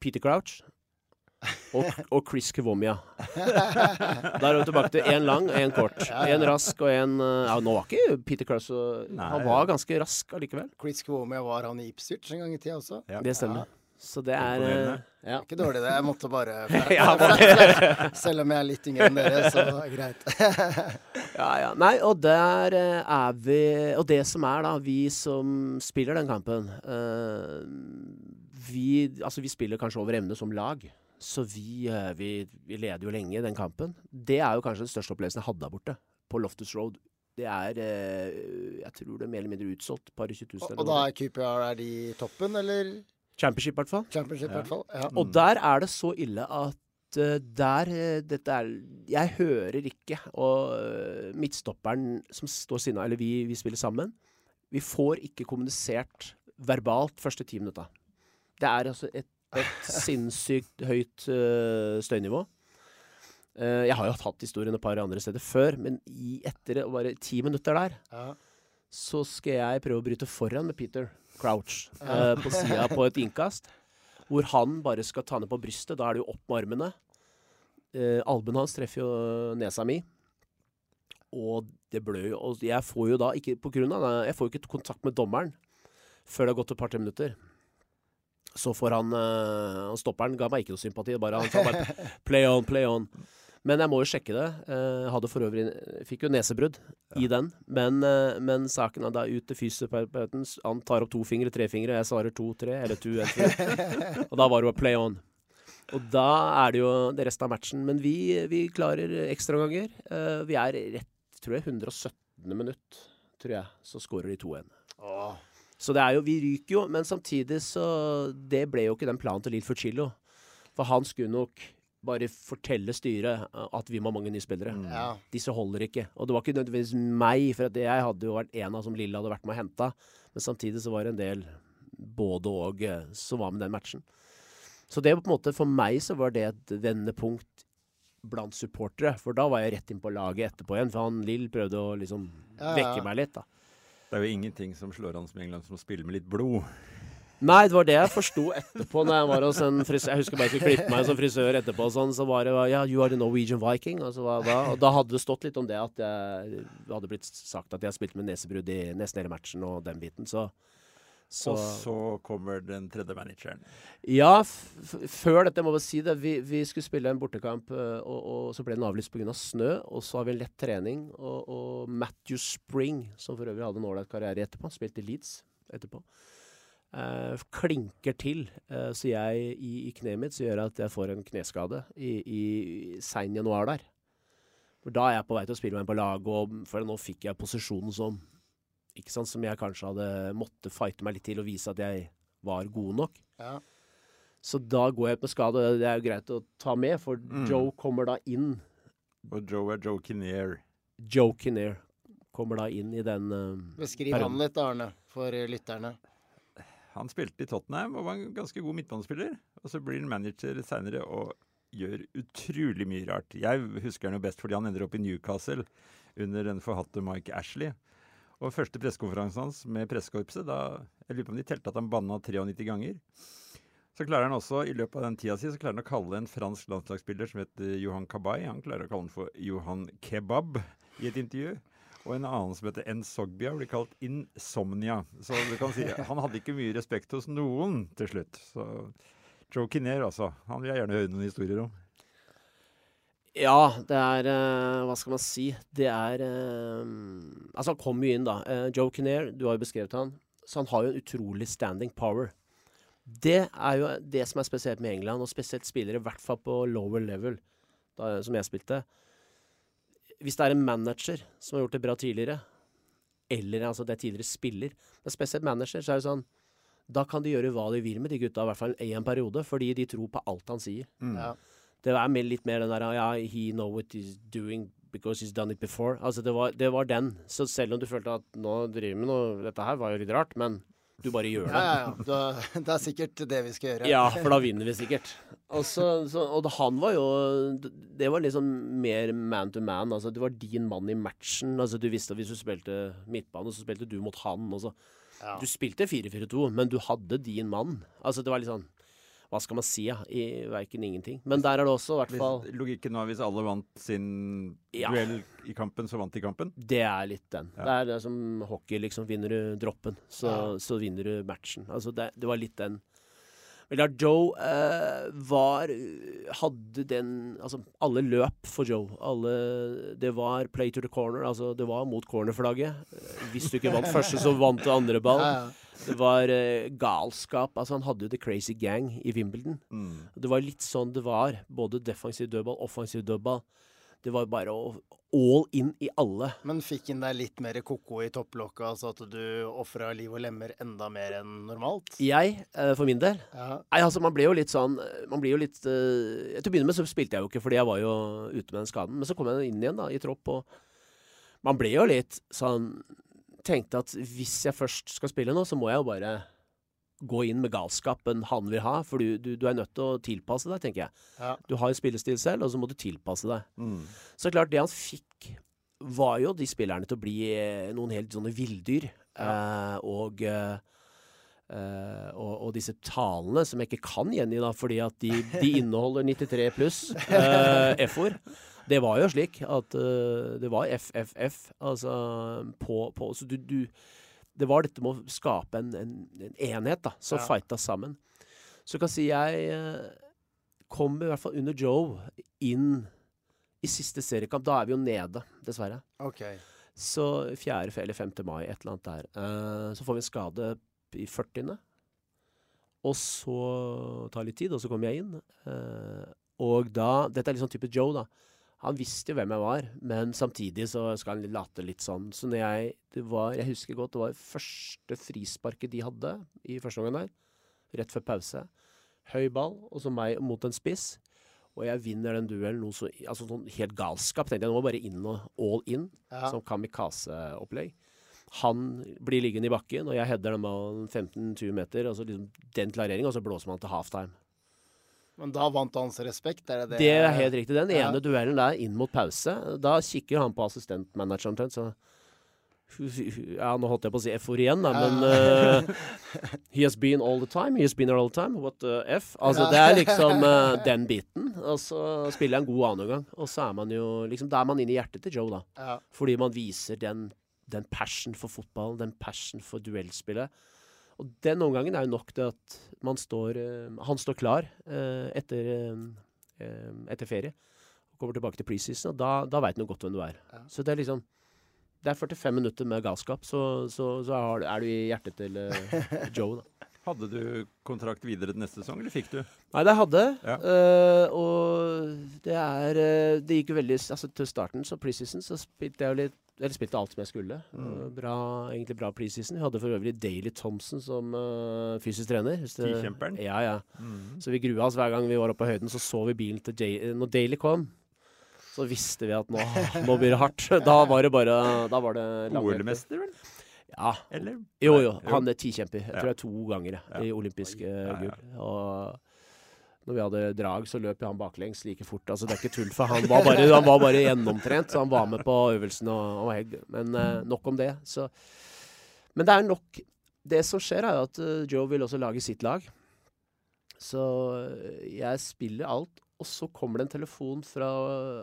Peter Crouch og, og Chris Kvomia. Da er vi tilbake til én lang og én kort. Én rask og én ja, Nå var ikke Peter Cross. Han var ganske rask allikevel. Chris Kvomia var han i Ipswich en gang i tida også. Ja. Det stemmer. Så det er eh, ja. Ikke dårlig, det. Jeg måtte bare Selv om jeg er litt yngre enn dere, så greit. Ja, ja. Nei, og der eh, er vi Og det som er, da, vi som spiller den kampen uh, Vi Altså, vi spiller kanskje over evne som lag. Så vi, eh, vi, vi leder jo lenge den kampen. Det er jo kanskje den største opplevelsen jeg hadde der borte, på Loftus Road. Det er eh, Jeg tror det er mer eller mindre utsolgt. Par og 20 000. Og, og da er QPR er de toppen, eller Championship, i hvert fall. championship, ja. hvert fall? Ja. Og der er det så ille at eh, der Dette er Jeg hører ikke. Og midtstopperen som står sinna, eller vi, vi spiller sammen, vi får ikke kommunisert verbalt første ti minutta. Det er altså et, et sinnssykt høyt uh, støynivå. Uh, jeg har jo hatt historien et par andre steder før, men i etter bare ti minutter der, Ja. så skal jeg prøve å bryte foran med Peter Crouch eh, på sida på et innkast. Hvor han bare skal ta ned på brystet. Da er det jo opp med armene. Uh, albuen hans treffer jo nesa mi. Og det blør jo. Og jeg får jo da ikke på grunn av det, Jeg får jo ikke kontakt med dommeren før det har gått et par-tre minutter. Så får han uh, Stopperen ga meg ikke noe sympati. Bare, han sa bare 'play on, play on'. Men jeg må jo sjekke det. Uh, hadde for øvrig Fikk jo nesebrudd i den. Men, uh, men saken er da ut til fysioterapeuten. Han tar opp to fingre, tre fingre. Jeg svarer to, tre, eller to, and tre. Og da var det jo 'play on'. Og da er det jo det resten av matchen. Men vi, vi klarer ekstraomganger. Uh, vi er rett, tror jeg, 117. minutt, tror jeg, så skårer de 2-1. Så det er jo, vi ryker jo, men samtidig så Det ble jo ikke den planen til Lill Fucillo. For han skulle nok bare fortelle styret eh, at vi må ha mange nye spillere. Ja. Disse holder ikke. Og det var ikke nødvendigvis meg, for at jeg hadde jo vært en av som Lille hadde vært med og henta. Men samtidig så var det en del både og eh, som var med den matchen. Så det var på en måte, for meg så var det et vendepunkt blant supportere. For da var jeg rett inn på laget etterpå igjen, for han Lill prøvde å liksom Ja, ja. vekke meg litt, da. Det er jo ingenting som slår an som England som å spille med litt blod. Nei, det var det jeg forsto etterpå når jeg var hos en frisør. Jeg husker bare jeg skulle klippe meg som frisør etterpå og sånn, så var det ja, you are the Norwegian Viking. Og, så var da, og da hadde det stått litt om det at jeg hadde blitt sagt at jeg spilte med nesebrudd i nesten hele matchen og den biten, så, så Og så kommer den tredje manageren. Ja, før dette, må vi si det. Vi, vi skulle spille en bortekamp, øh, og, og så ble den avlyst pga. Av snø. Og så har vi en lett trening. Og, og Matthew Spring, som for øvrig hadde en ålreit karriere etterpå, spilte i Leeds etterpå, eh, klinker til. Eh, så jeg i, i kneet mitt så gjør at jeg får en kneskade i, i sein januar der. For da er jeg på vei til å spille meg inn på laget, for nå fikk jeg posisjonen som ikke sant, Som jeg kanskje hadde måtte fighte meg litt til og vise at jeg var god nok. Ja. Så da går jeg på skade, og det er jo greit å ta med, for Mm. Joe kommer da inn. Og Joe er Joe Kinnear. Joe Kinnear kommer da inn i den uh, Beskriv perioden. han litt, Arne, for eh, lytterne. Han spilte i Tottenham og var en ganske god midtbanespiller. Og så blir han manager seinere og gjør utrolig mye rart. Jeg husker han jo best fordi han ender opp i Newcastle under den forhatte Mike Ashley. Og første pressekonferansen hans med pressekorpset, da jeg lurer på om de telte at han banna 93 ganger. Så klarer han også, i løpet av den tida si, så klarer han å kalle en fransk landslagsspiller som heter Johan Kabay, han klarer å kalle han for Johan Kebab i et intervju. Og en annen som heter N. Sogbia, blir kalt Insomnia. Så du kan si, han hadde ikke mye respekt hos noen til slutt. Så Joe Kinnear, altså. Han vil jeg gjerne høre noen historier om. Ja, det er eh, Hva skal man si? Det er eh, Altså, han kom jo inn, da. Eh, Joe Kinnear, du har jo beskrevet han. Så han har jo en utrolig standing power. Det er jo det som er spesielt med England, og spesielt spillere, i hvert fall på lower level, da, som jeg spilte. Hvis det er en manager som har gjort det bra tidligere, eller altså det er tidligere spiller, men spesielt manager, så er det sånn Da kan de gjøre hva de vil med de gutta, i hvert fall i en periode, fordi de tror på alt han sier. Ja. Det er litt mer den der Ja, he know what he's doing because he's done it before. Altså, det var, det var den. Så selv om du følte at nå driver vi med noe Dette her var jo litt rart, men du bare gjør det. ja, ja. ja. det er sikkert det vi skal gjøre. Ja, for da vinner vi sikkert. Og, så, så, og han var jo Det var liksom mer man to man. Altså, det var din mann i matchen. Altså, du visste at hvis du spilte midtbane, så spilte du mot han. Ja. Du spilte 4-4-2, men du hadde din mann. Altså, det var litt sånn Hva skal man si, ja? I verken ingenting. Men der er det også, i hvert fall Hvis, logikken var hvis alle vant sin Ja. duell i kampen, så vant de kampen. Det er litt den. Ja. Det er det som hockey, liksom. Vinner du droppen, så, så vinner du matchen. Altså, det, det var litt den. Men da Joe eh, var Hadde den Altså, alle løp for Joe. Alle Det var play to the corner. Altså, det var mot cornerflagget. Hvis du ikke vant første, så vant du andre ball. Ja, ja. Det var uh, galskap. Altså, han hadde jo The Crazy Gang i Wimbledon. Mm. Det var litt sånn det var. Både defensiv dødball, offensiv dødball. Det var bare å all in i alle. Men fikk han deg litt mer koko i topplokka, så at du ofra liv og lemmer enda mer enn normalt? Jeg, eh, for min del Ja. Nei, altså, man ble jo litt sånn Man blir jo litt uh, Til å begynne med så spilte jeg jo ikke, fordi jeg var jo ute med den skaden. Men så kom jeg inn igjen, da, i tropp, og man ble jo litt sånn Tenkte at hvis jeg først skal spille nå, så må jeg jo bare gå inn med galskapen han vil ha. For du, du, du er nødt til å tilpasse deg, tenker jeg. Ja. Du har en spillestil selv, og så må du tilpasse deg. Mm. Så klart, det han fikk, var jo de spillerne til å bli eh, noen helt sånne villdyr. Eh, og, eh, eh, og, og disse talene, som jeg ikke kan gjengi, da, fordi at de, de inneholder 93 pluss eh, F-ord. Det var jo slik at uh, det var FFF, altså på, på Så du, du Det var dette med å skape en, en, en enhet, da, som Ja. fighta sammen. Så kan si jeg uh, kom i hvert fall under Joe inn i siste seriekamp. Da er vi jo nede, dessverre. Okay. Så 4. eller 5. mai, et eller annet der. Uh, så får vi en skade i 40. Og så tar det litt tid, og så kommer jeg inn. Uh, og da Dette er litt sånn type Joe, da. Han visste jo hvem jeg var, men samtidig så skal han late litt sånn. Så når jeg det var, Jeg husker godt det var første frisparket de hadde i første omgang der. Rett før pause. Høy ball, og så meg mot en spiss. Og jeg vinner den duellen noe så altså sånn helt galskap. Tenkte jeg nå må bare inn og all in. Ja. Sånn kamikaze-opplegg. Han blir liggende i bakken, og jeg header den ballen 15-20 meter. Altså liksom den klareringen, og så blåser man til halftime. Men da vant hans respekt, er det det? Det er helt riktig. Den Ja. ene duellen der inn mot pause, da kikker han på assistentmanageren omtrent, så Ja, nå holdt jeg på å si F-ord igjen, da, men uh, He has been all the time. He has been all the time. What the F? Altså, det er liksom uh, den biten. Og så spiller jeg en god annen gang. Og så er man jo liksom Da er man inne i hjertet til Joe, da. Ja. Fordi man viser den, den passion for fotballen, den passion for duellspillet. Og den omgangen er jo nok til at man står eh, Han står klar eh, etter, eh, etter ferie. Og kommer tilbake til preseason, og da, da veit han godt hvem du er. Ja. Så det er liksom Det er 45 minutter med galskap, så, så, så er du i hjertet til Joe, da. Hadde du kontrakt videre til neste sesong, eller fikk du? Nei, det hadde. Ja. Uh, og det er uh, Det gikk jo veldig Altså til starten, så preseason, så spilte jeg jo litt Eller spilte alt som jeg skulle. Mm. Eh, bra, egentlig bra preseason. Vi hadde for øvrig Daily Thompson som fysisk trener. Tikjemperen? Ja, ja. Mm. Så vi grua oss hver gang vi var oppe på høyden. Så så vi bilen til Jay Når Daily kom, så visste vi at nå, nå blir det hardt. Da var det bare Da var det. OL-mester, vel? Ja. Eller? Jo, jo. Han er tikjemper. Jeg tror det er to ganger i olympiske uh, gull. Og når vi hadde drag, så løp han baklengs like fort. Altså, det er ikke tull, for han var bare, han var bare gjennomtrent. Så han var med på øvelsen og, og helt Men uh, nok om det. Så. Men det er nok Det som skjer, er at uh, Joe vil også lage sitt lag. Så jeg spiller alt. Og så kommer det en telefon fra,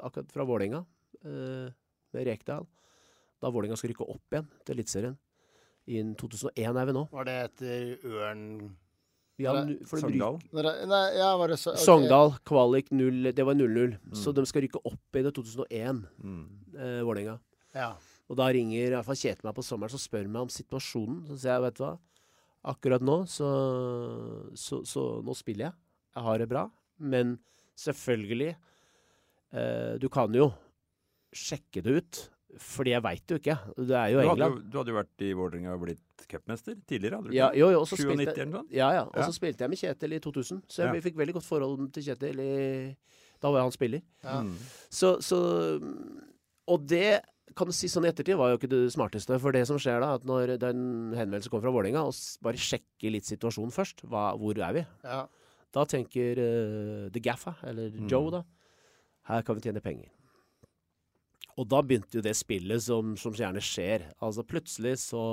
akkurat fra Vålerenga, uh, ved Rekdal. Da Vålerenga skal rykke opp igjen til Eliteserien. I 2001 er vi nå. Var det etter Ørn ja, Sogndal? Nei, ja, var det så, ok. Sogndal, kvalik 0, det var 0-0. Så de skal rykke opp i det 2001, Mm. eh, Vålerenga. Ja. Og da ringer i hvert fall Kjetil meg på sommeren og spør meg om situasjonen. Så sier jeg, vet du hva, akkurat nå så, så, så Nå spiller jeg. Jeg har det bra. Men selvfølgelig eh, Du kan jo sjekke det ut. Fordi jeg veit jo ikke. Det er Du jo hadde, England. jo, du hadde jo vært i Vålerenga og blitt cupmester tidligere, hadde du Ja, jo, jo, og så 97 spilte, eller noe sånt? ja, ja. Og Ja. spilte jeg med Kjetil i 2000. Så jeg Ja. fikk veldig godt forhold til Kjetil. I, da var jeg hans spiller. Ja. Mm. Så, så Og det kan du si sånn i ettertid var jo ikke det smarteste. For det som skjer da, at når den henvendelsen kommer fra Vålerenga, og bare sjekker litt situasjonen først, hva, hvor er vi? ja. Da tenker uh, The Gaffa, eller Mm. Joe, da, her kan vi tjene penger. Og da begynte jo det spillet som, som gjerne skjer. Altså plutselig så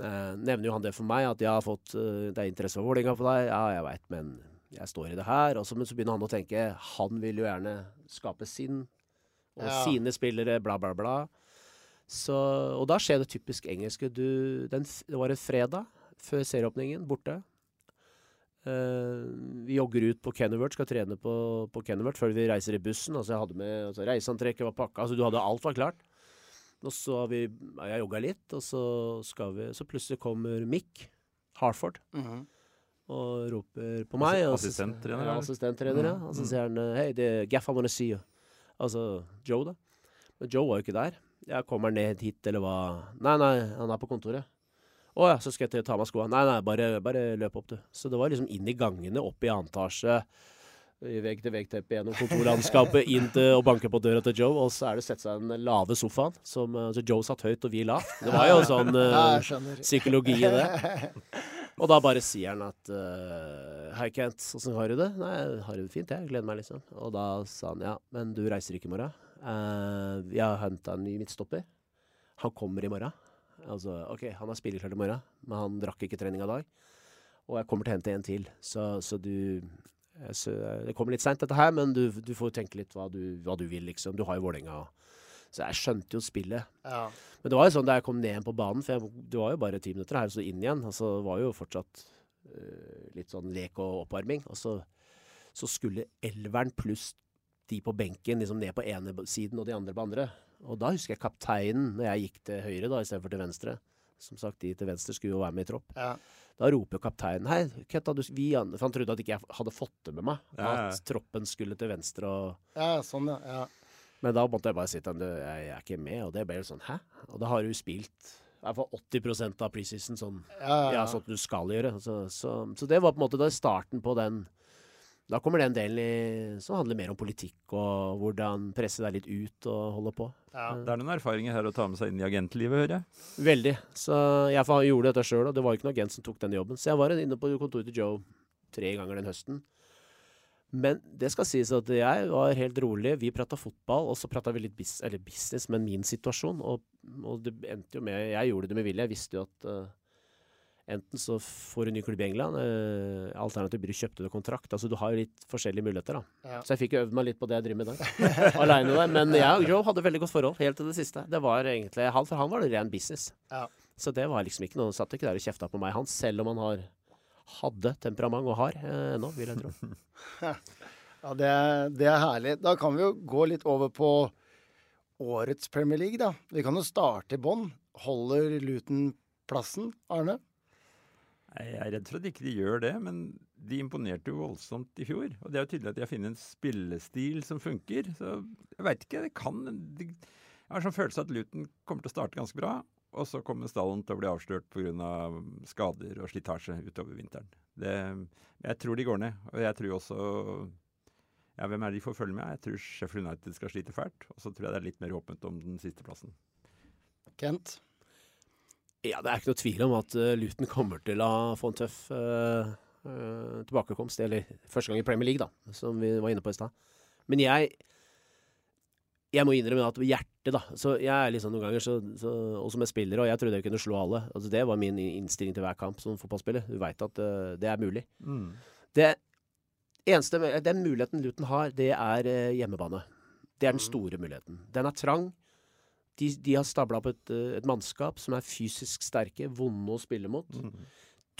eh, nevner jo han det for meg, at jeg har fått eh, Det er interesse for Vålerenga på deg. Ja, jeg veit, men jeg står i det her. Og så, men så begynner han å tenke Han vil jo gjerne skape sin og Ja. sine spillere, bla, bla, bla. Så, og da skjer det typisk engelske. Du, den, det var en fredag før serieåpningen, borte. Eh, vi jogger ut på Kenneworth, skal trene på, på Kenneworth før vi reiser i bussen. Altså jeg hadde med altså Reiseantrekket var pakka, altså du hadde alt var klart. Og så har vi ja, Jeg jogga litt, og så skal vi Så plutselig kommer Mick Harford Mhm. og roper på meg. og Assistenttrener, Ja, assistenttrener, ja. Og så sier han eh, Hei, det er Gaff I wanna see you. Altså Joe, da. Men Joe var jo ikke der. Jeg kommer ned hit, eller hva Nei, nei, han er på kontoret. Å ja, så skal jeg ta av meg skoa. Nei, nei, bare, bare løp opp, du. Så det var liksom inn i gangene, opp i annen etasje. i Vegg til vegg-teppe gjennom kontorlandskapet, inn til å banke på døra til Joe. Og så er det sette seg i den lave sofaen. Som, eh, så Joe satt høyt, og vi lavt. Det var jo en sånn skjønner. psykologi i det. Og da bare sier han at uh, Hei, Kent, åssen har du det? Nei, jeg har det fint, jeg. Gleder meg, liksom. Og da sa han ja, men du reiser ikke i morgen. Uh, jeg har henta en ny midtstopper. Han kommer i morgen. Altså, OK, han er spilleklar i morgen, men han drakk ikke trening av dag. Og jeg kommer til å hente en til. Så, så du eh, så, eh, Det kommer litt seint, dette her, men du, du får tenke litt hva du, hva du vil, liksom. Du har jo Vålerenga. Så jeg skjønte jo spillet. Ja. Men det var jo sånn da jeg kom ned på banen, for jeg, det var jo bare ti minutter her, og så inn igjen. Altså, det var jo fortsatt uh, litt sånn lek og oppvarming. Og så, så skulle elveren pluss de på benken liksom ned på ene siden og de andre på andre. Og da husker jeg kapteinen, når jeg gikk til høyre da, istedenfor til venstre. Som sagt, de til venstre skulle jo være med i tropp. Ja. Da roper kapteinen Hei, Ketta, du, vi, for han trodde at ikke jeg hadde fått det med meg. Ja, ja. At troppen skulle til venstre og ja, sånn, ja. ja. men da måtte jeg bare si til ham jeg, jeg er ikke med, og det ble jo sånn hæ? Og da har du spilt i hvert fall 80% av preseason sånn, Ja, ja, ja, ja. sånn at du skal gjøre. Så, så, så det var på en måte da starten på den Da kommer den delen i, som handler mer om politikk og hvordan presse deg litt ut og holde på. Ja. Det er noen erfaringer her å ta med seg inn i agentlivet, hører jeg. Veldig. Så jeg gjorde dette sjøl, og det var jo ikke noen agent som tok den jobben. Så jeg var inne på kontoret til Joe tre ganger den høsten. Men det skal sies at jeg var helt rolig. Vi prata fotball, og så prata vi litt bis eller business, men min situasjon. Og, og det endte jo med Jeg gjorde det med vilje. Jeg visste jo at eh, enten så får du ny klubb i England, eh, alternativt blir du kjøpt under kontrakt. Altså du har jo litt forskjellige muligheter, da. Ja. Så jeg fikk jo øvd meg litt på det jeg driver med i dag. Aleine der. Men jeg og Joe hadde veldig godt forhold helt til det siste. Det var egentlig han, For han var det ren business. Ja. Så det var liksom ikke noe Han satt ikke der og kjefta på meg, han, selv om han har hadde temperament og har eh, ennå, vil jeg tro. Ja, det, er- det er herlig. Da kan vi jo gå litt over på årets Premier League, da. Vi kan jo starte i bånn. Holder Luton plassen, Arne? Jeg er redd for at ikke de gjør det, men de imponerte jo voldsomt i fjor. Og det er jo tydelig at de har funnet en spillestil som funker. Så jeg veit ikke. Det kan Jeg har sånn følelse at Luton kommer til å starte ganske bra. Og så kommer stallen til å bli avslørt pga. skader og slitasje utover vinteren. Det, jeg tror de går ned. Og jeg tror også ja, Hvem er det de får følge med? Jeg tror Sheffield United skal slite fælt. Og så tror jeg det er litt mer åpent om den siste plassen. Kent? Ja, det er ikke noe tvil om at uh, Luton kommer til å få en tøff uh, uh, tilbakekomst. Eller første gang i Premier League, da, som vi var inne på i stad. Men jeg jeg må innrømme at hjertet, da så Jeg er liksom noen ganger så, så, Også med spillere, og jeg trodde jeg kunne slå alle. Altså Det var min innstilling til hver kamp som fotballspiller. Du veit at uh, det er mulig. Mm. Det eneste Den muligheten Luton har, det er hjemmebane. Det er den store muligheten. Den er trang. De, de har stabla opp et, uh, et, mannskap som er fysisk sterke, vonde å spille mot. Mm.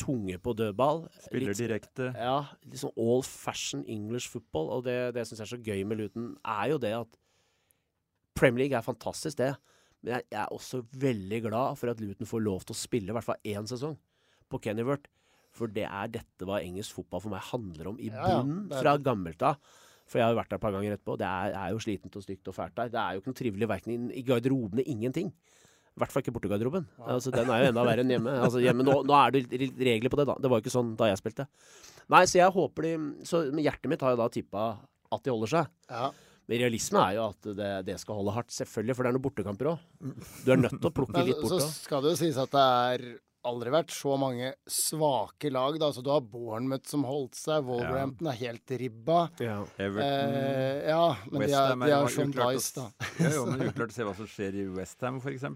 Tunge på dødball. Spiller litt, direkte. Ja. Litt sånn all fashion English football. Og det, det syns jeg er så gøy med Luton, er jo det at Premier League er fantastisk, det. Men jeg, jeg, er også veldig glad for at Luton får lov til å spille i hvert fall én sesong på Kennyworth. For det er dette hva engelsk fotball for meg handler om i bunnen ja, ja, fra gammelt av. For jeg har jo vært der et par ganger etterpå. Det er, er jo slitent og stygt og fælt der. Det er jo ikke noe trivelig verken i garderobene, ingenting. I hvert fall ikke bortegarderoben. Altså, den er jo enda verre enn hjemme. Altså, hjemme nå, nå, er det regler på det, da. Det var jo ikke sånn da jeg spilte. Nei, så jeg håper de Så hjertet mitt har jo da tippa at de holder seg. Ja. Men realisme er jo at det, det, skal holde hardt. Selvfølgelig, for det er noen bortekamper òg. Du er nødt til å plukke litt bort. Så skal det jo sies at det er aldri vært så mange svake lag. Da. Altså, du har Bournemouth som holdt seg, Wolverhampton ja. er helt ribba. Ja, Everton, eh, ja men de er, de har Sean Dice, da. Ja, jo, men uklart å se hva som skjer i Westham, f.eks.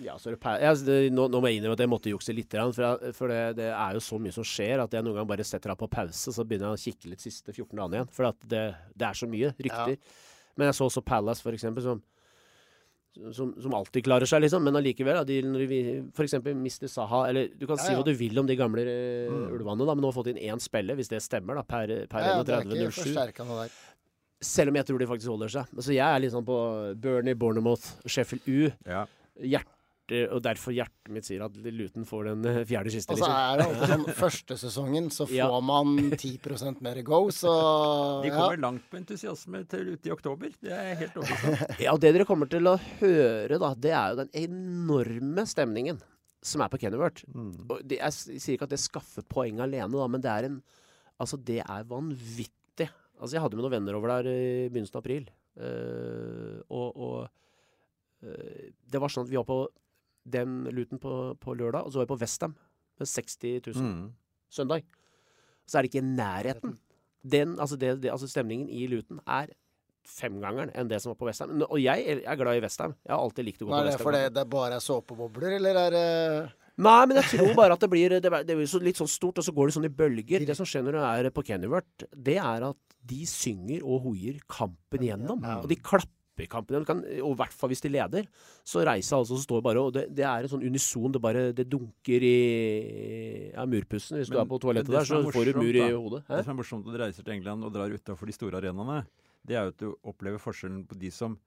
Ja, så det, ja, det, nå, nå, må jeg innrømme at jeg måtte jukse litt. For, for det, det, er jo så mye som skjer at jeg noen gang bare setter av på pause, så begynner jeg å kikke litt siste 14 dagene igjen. For det, det, er så mye rykter. Ja. Men jeg så også Palace, for eksempel, som, som, som alltid klarer seg, liksom. Men allikevel, de, når de eksempel mister Saha Eller du kan ja, si hva du vil om de gamle uh, mm. ulvene, da, men nå har fått inn én spiller, hvis det stemmer, da, per, per 31.07. Selv om jeg tror de faktisk holder seg. Altså, jeg er litt sånn på Bernie, Bournemouth, Sheffield U. Ja. Hjerte og derfor hjertet mitt sier at Luton får den eh, fjerde siste. Og så liksom. er det alltid sånn første sesongen så får ja. man 10 mer go, så De kommer ja. langt på entusiasme til ute i oktober. Det er helt overbevist Ja, og det dere kommer til å høre, da, det er jo den enorme stemningen som er på Kennyworth. Mm. Det, jeg sier ikke at det skaffer poeng alene, da, men det er en Altså, det er vanvittig. Altså, jeg hadde med noen venner over der i begynnelsen av april, uh, og, og det var sånn at vi var på den Luton på, på, lørdag, og så var jeg på Westham med 60 000 mm. søndag. Så er det ikke nærheten. Den, altså, det, det, altså stemningen i Luton er femgangeren enn det som var på Westham. Og jeg er glad i Westham. Jeg har alltid likt å gå Nei, på Westham. Er det fordi det bare er såpebobler, eller er det Nei, men jeg tror bare at det blir Det, det blir litt sånn stort, og så går det sånn i bølger. Det som skjer når du er på Kennyworth, det er at de synger og hoier kampen gjennom. Og de klapper kampen kan, og i hvert fall hvis de leder, så reiser altså og står bare Og det, det er en sånn unison, det bare det dunker i ja, murpussen. Hvis men, du er på toalettet der, så får du mur i hodet. Hæ? Det som er morsomt når du reiser til England og drar utafor de store arenaene, det er jo at du opplever forskjellen på de som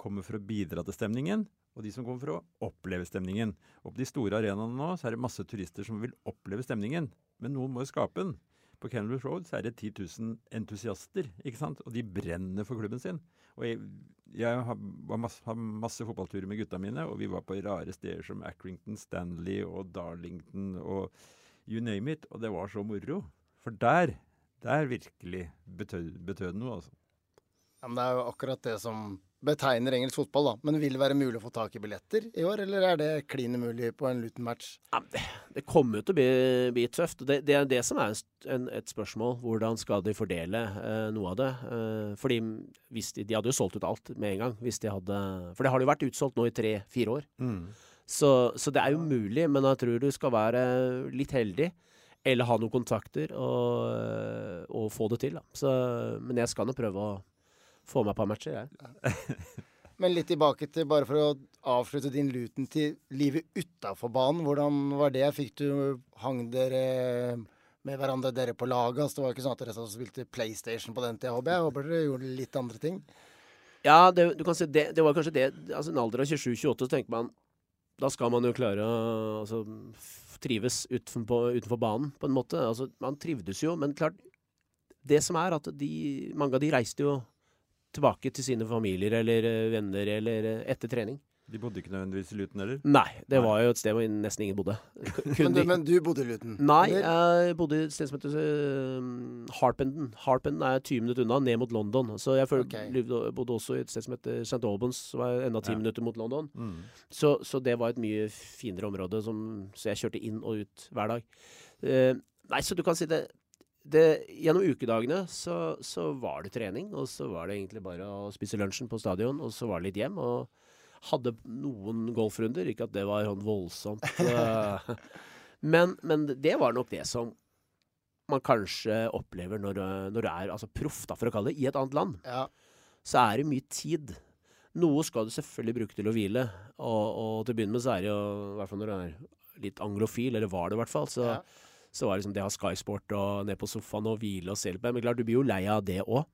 kommer for å bidra til stemningen, og de som kommer for å oppleve stemningen. Og på de store arenaene nå så er det masse turister som vil oppleve stemningen, men noen må jo skape den. På Kenilworth Road så er det 10 000 entusiaster, ikke sant? og de brenner for klubben sin. Og jeg, jeg har, masse, har, masse, fotballturer med gutta mine, og vi var på rare steder som Accrington, Stanley og Darlington og you name it. Og det var så moro. For der, der virkelig betød, det noe, altså. Ja, men det er jo akkurat det som betegner engelsk fotball, da. Men vil det være mulig å få tak i billetter i år, eller er det klin umulig på en Luton-match? Ja, det, det, kommer jo til å bli, bli tøft. Det, det, er det som er en, et spørsmål. Hvordan skal de fordele eh, noe av det? Eh, fordi hvis de, de, hadde jo solgt ut alt med en gang. Hvis de hadde, for det har jo vært utsolgt nå i tre-fire år. Mm. Så, så, det er jo mulig, men jeg tror du skal være litt heldig. Eller ha noen kontakter og, og få det til. Da. Så, men jeg skal nå prøve å få meg et par matcher, jeg. Men litt tilbake til, bare for å avslutte din luten til livet utafor banen. Hvordan var det? Fikk du Hang dere med hverandre dere på laget? Altså, det var ikke sånn at dere spilte PlayStation på den tida, håper jeg? Håper dere gjorde litt andre ting? Ja, det, du kan si det, det var kanskje det Altså en alder av 27-28 så tenker man da skal man jo klare å altså, trives utenfor, utenfor banen, på en måte. Altså, man trivdes jo, men klart Det som er at de, mange av de reiste jo tilbake til sine familier eller eh, venner eller eh, etter trening. De bodde ikke nødvendigvis i Luton heller? Nei, det Nei. var jo et sted hvor nesten ingen bodde. Men du, men du bodde i Luton? Nei, jeg bodde i et sted som heter uh, Harpenden. Harpenden er 20 minutter unna, ned mot London. Så jeg følte, okay. bodde også i et sted som heter St. Albans, som er enda 10 Ja. minutter mot London. Mm. Så, så det var et mye finere område, som, så jeg kjørte inn og ut hver dag. Uh, nei, så du kan si det, det Gjennom ukedagene så, så var det trening, og så var det egentlig bare å spise lunsjen på stadion, og så var det litt hjem. og hadde noen golfrunder, ikke at det var sånn voldsomt. eh, men, men det var nok det som man kanskje opplever når, du- når du er altså proff, da, for å kalle det, i et annet land Ja. så er det mye tid. Noe skal du selvfølgelig bruke til å hvile, og, og til å begynne med så er det jo, i hvert fall når du er litt anglofil, eller var det i hvert fall, så, Ja. Så var det liksom det å ha Skysport og ned på sofaen og hvile og se litt på. Men klart, du blir jo lei av det òg.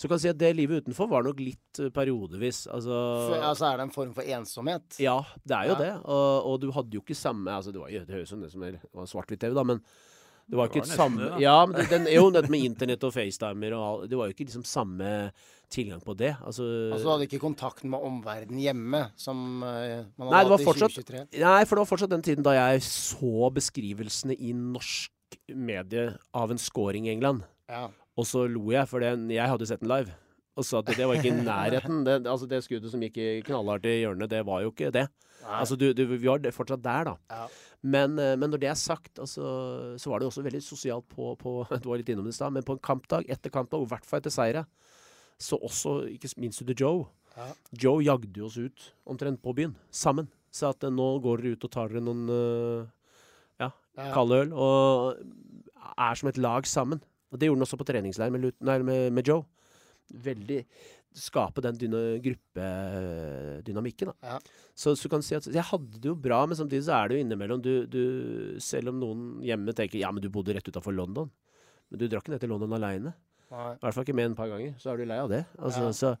Så du kan si at det livet utenfor var nok litt eh, periodevis. Altså, For, altså er det en form for ensomhet? ja, det er jo Ja. det. Og, og du hadde jo ikke samme altså Det, var, jo- det høres ut som svart-hvitt-TV, da, men det var Det ikke var et nesten samme det. Ja, men det, den, jo, dette med internett og FaceTimer og Det var jo ikke liksom samme tilgang på det. Altså, Altså du hadde ikke kontakten med omverdenen hjemme, som eh, man hadde Nei, det var hatt i 2023? Nei, for det var fortsatt den tiden da jeg så beskrivelsene i norsk medie av en scoring i England. Ja. Og så lo jeg, for den, jeg hadde sett den live. Og sa at det var ikke i nærheten. Det, altså det skuddet som gikk i knallhardt i hjørnet, det var jo ikke det. Nei. Altså du, du, vi var fortsatt der, da. Ja. Men, eh, men når det er sagt, altså, så var det også veldig sosialt på, på Du var litt innom det i stad, men på en kampdag, etter kampdag, og i hvert fall etter seire, så også, ikke minst du Joe. Ja. Joe jagde oss ut omtrent på byen, sammen. Sa at eh, nå går dere ut og tar dere noen eh, ja, Ja. kalde øl, og er som et lag sammen. Og det gjorde han også på treningsleir med, med, med Joe. Veldig Skape den dyna, gruppedynamikken, da. Ja. Så, så du kan si at jeg hadde det jo bra, men samtidig så er det jo innimellom du, du Selv om noen hjemme tenker ja, men du bodde rett utafor London. Men du drar ikke ned til London aleine. I hvert fall ikke med en par ganger. Så er du lei av det. Altså, Ja. så,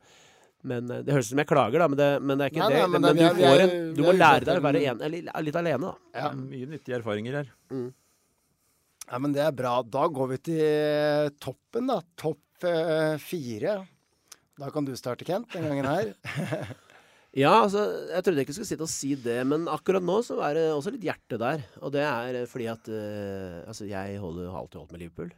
men eh, Det høres ut som jeg klager, da, men det, men det er ikke Nei, det. nei, men men det- er- du, får er- en, du må lære deg å være en- litt alene, da. Ja. Mye nyttige erfaringer her. ja, men det er bra. Da går vi til toppen, da. Topp fire. Da kan du starte, Kent, den gangen her. Ja, altså, jeg trodde jeg ikke skulle sitte og si det, men akkurat nå så er det også litt hjerte der. Og det er eh, fordi at uh, Altså, jeg holder, har alltid holdt med Liverpool.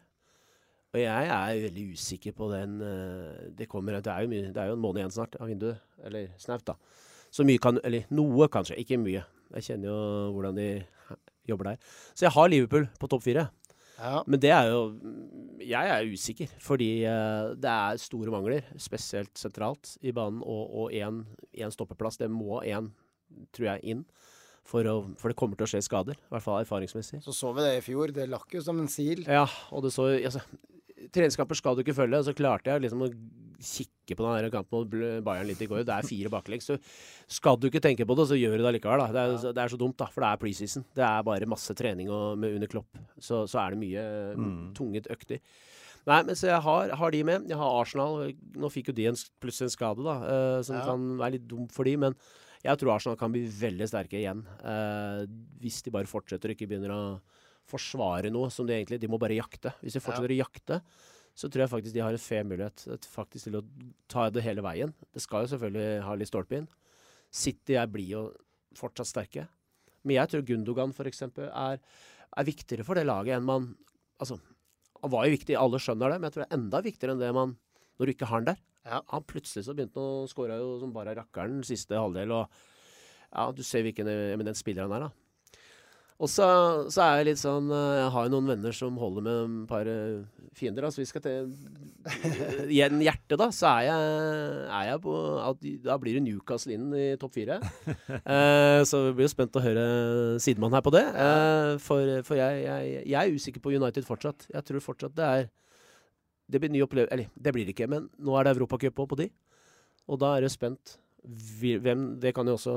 Og jeg er veldig usikker på den uh, Det kommer Det er mye, det er jo en måned igjen snart av vinduet. Eller snaut, da. Så mye kan Eller noe, kanskje. Ikke mye. Jeg kjenner jo hvordan de jobber der. Så jeg har Liverpool på topp fire. Ja. Men det er jo Jeg er usikker, fordi eh, det er store mangler, spesielt sentralt i banen, og én stoppeplass. Det må én, tror jeg, inn. For, å, for det kommer til å skje skader, i hvert fall erfaringsmessig. Så så vi det i fjor. Det lakk jo som en sil. Ja, og det så altså, Treningskamper skal du ikke følge, og så klarte jeg liksom å kikke på den kampen mot Bayern litt i går. Det er fire baklengs. Så skal du ikke tenke på det, så gjør du det likevel. Da. Det, er, så- det er så dumt, da, for det er preseason. Det er bare masse trening og, med under klopp. Så, så er det mye mm. tunget økter. Nei, men så jeg har, har de med. Jeg har Arsenal. Nå fikk jo de en, plutselig en skade, da, uh, som Ja. kan være litt dumt for de, men jeg tror Arsenal kan bli veldig sterke igjen. Uh, hvis de bare fortsetter og ikke begynner å forsvare noe som de egentlig De må bare jakte. Hvis de fortsetter å jakte, så tror jeg faktisk de har en fair mulighet faktisk til å ta det hele veien. Det skal jo selvfølgelig ha litt stolpe inn. City er blir jo fortsatt sterke. Men jeg tror Gundogan eksempel er, er viktigere for det laget enn man Altså, han var jo viktig, alle skjønner det, men jeg tror det er enda viktigere enn det man Når du ikke har han der. Ja. Han plutselig så begynte han å skåre som bare rakkeren siste halvdel, og ja, du ser hvilken eminent spiller han er, da. Og så, så er jeg litt sånn eh, Jeg har jo noen venner som holder med et par eh, fiender. Da, så vi skal til Igjen hjertet, da, så er jeg, er jeg på at, Da blir det Newcastle inn i topp fire. Eh, så vi blir jo spent å høre sidemann her på det. Eh, for for jeg, jeg, jeg er usikker på United fortsatt. Jeg tror fortsatt det er Det blir ny opplevelse Eller, det blir det ikke, men nå er det Europacup òg på de. Og da er jeg spent hvem Det kan jo også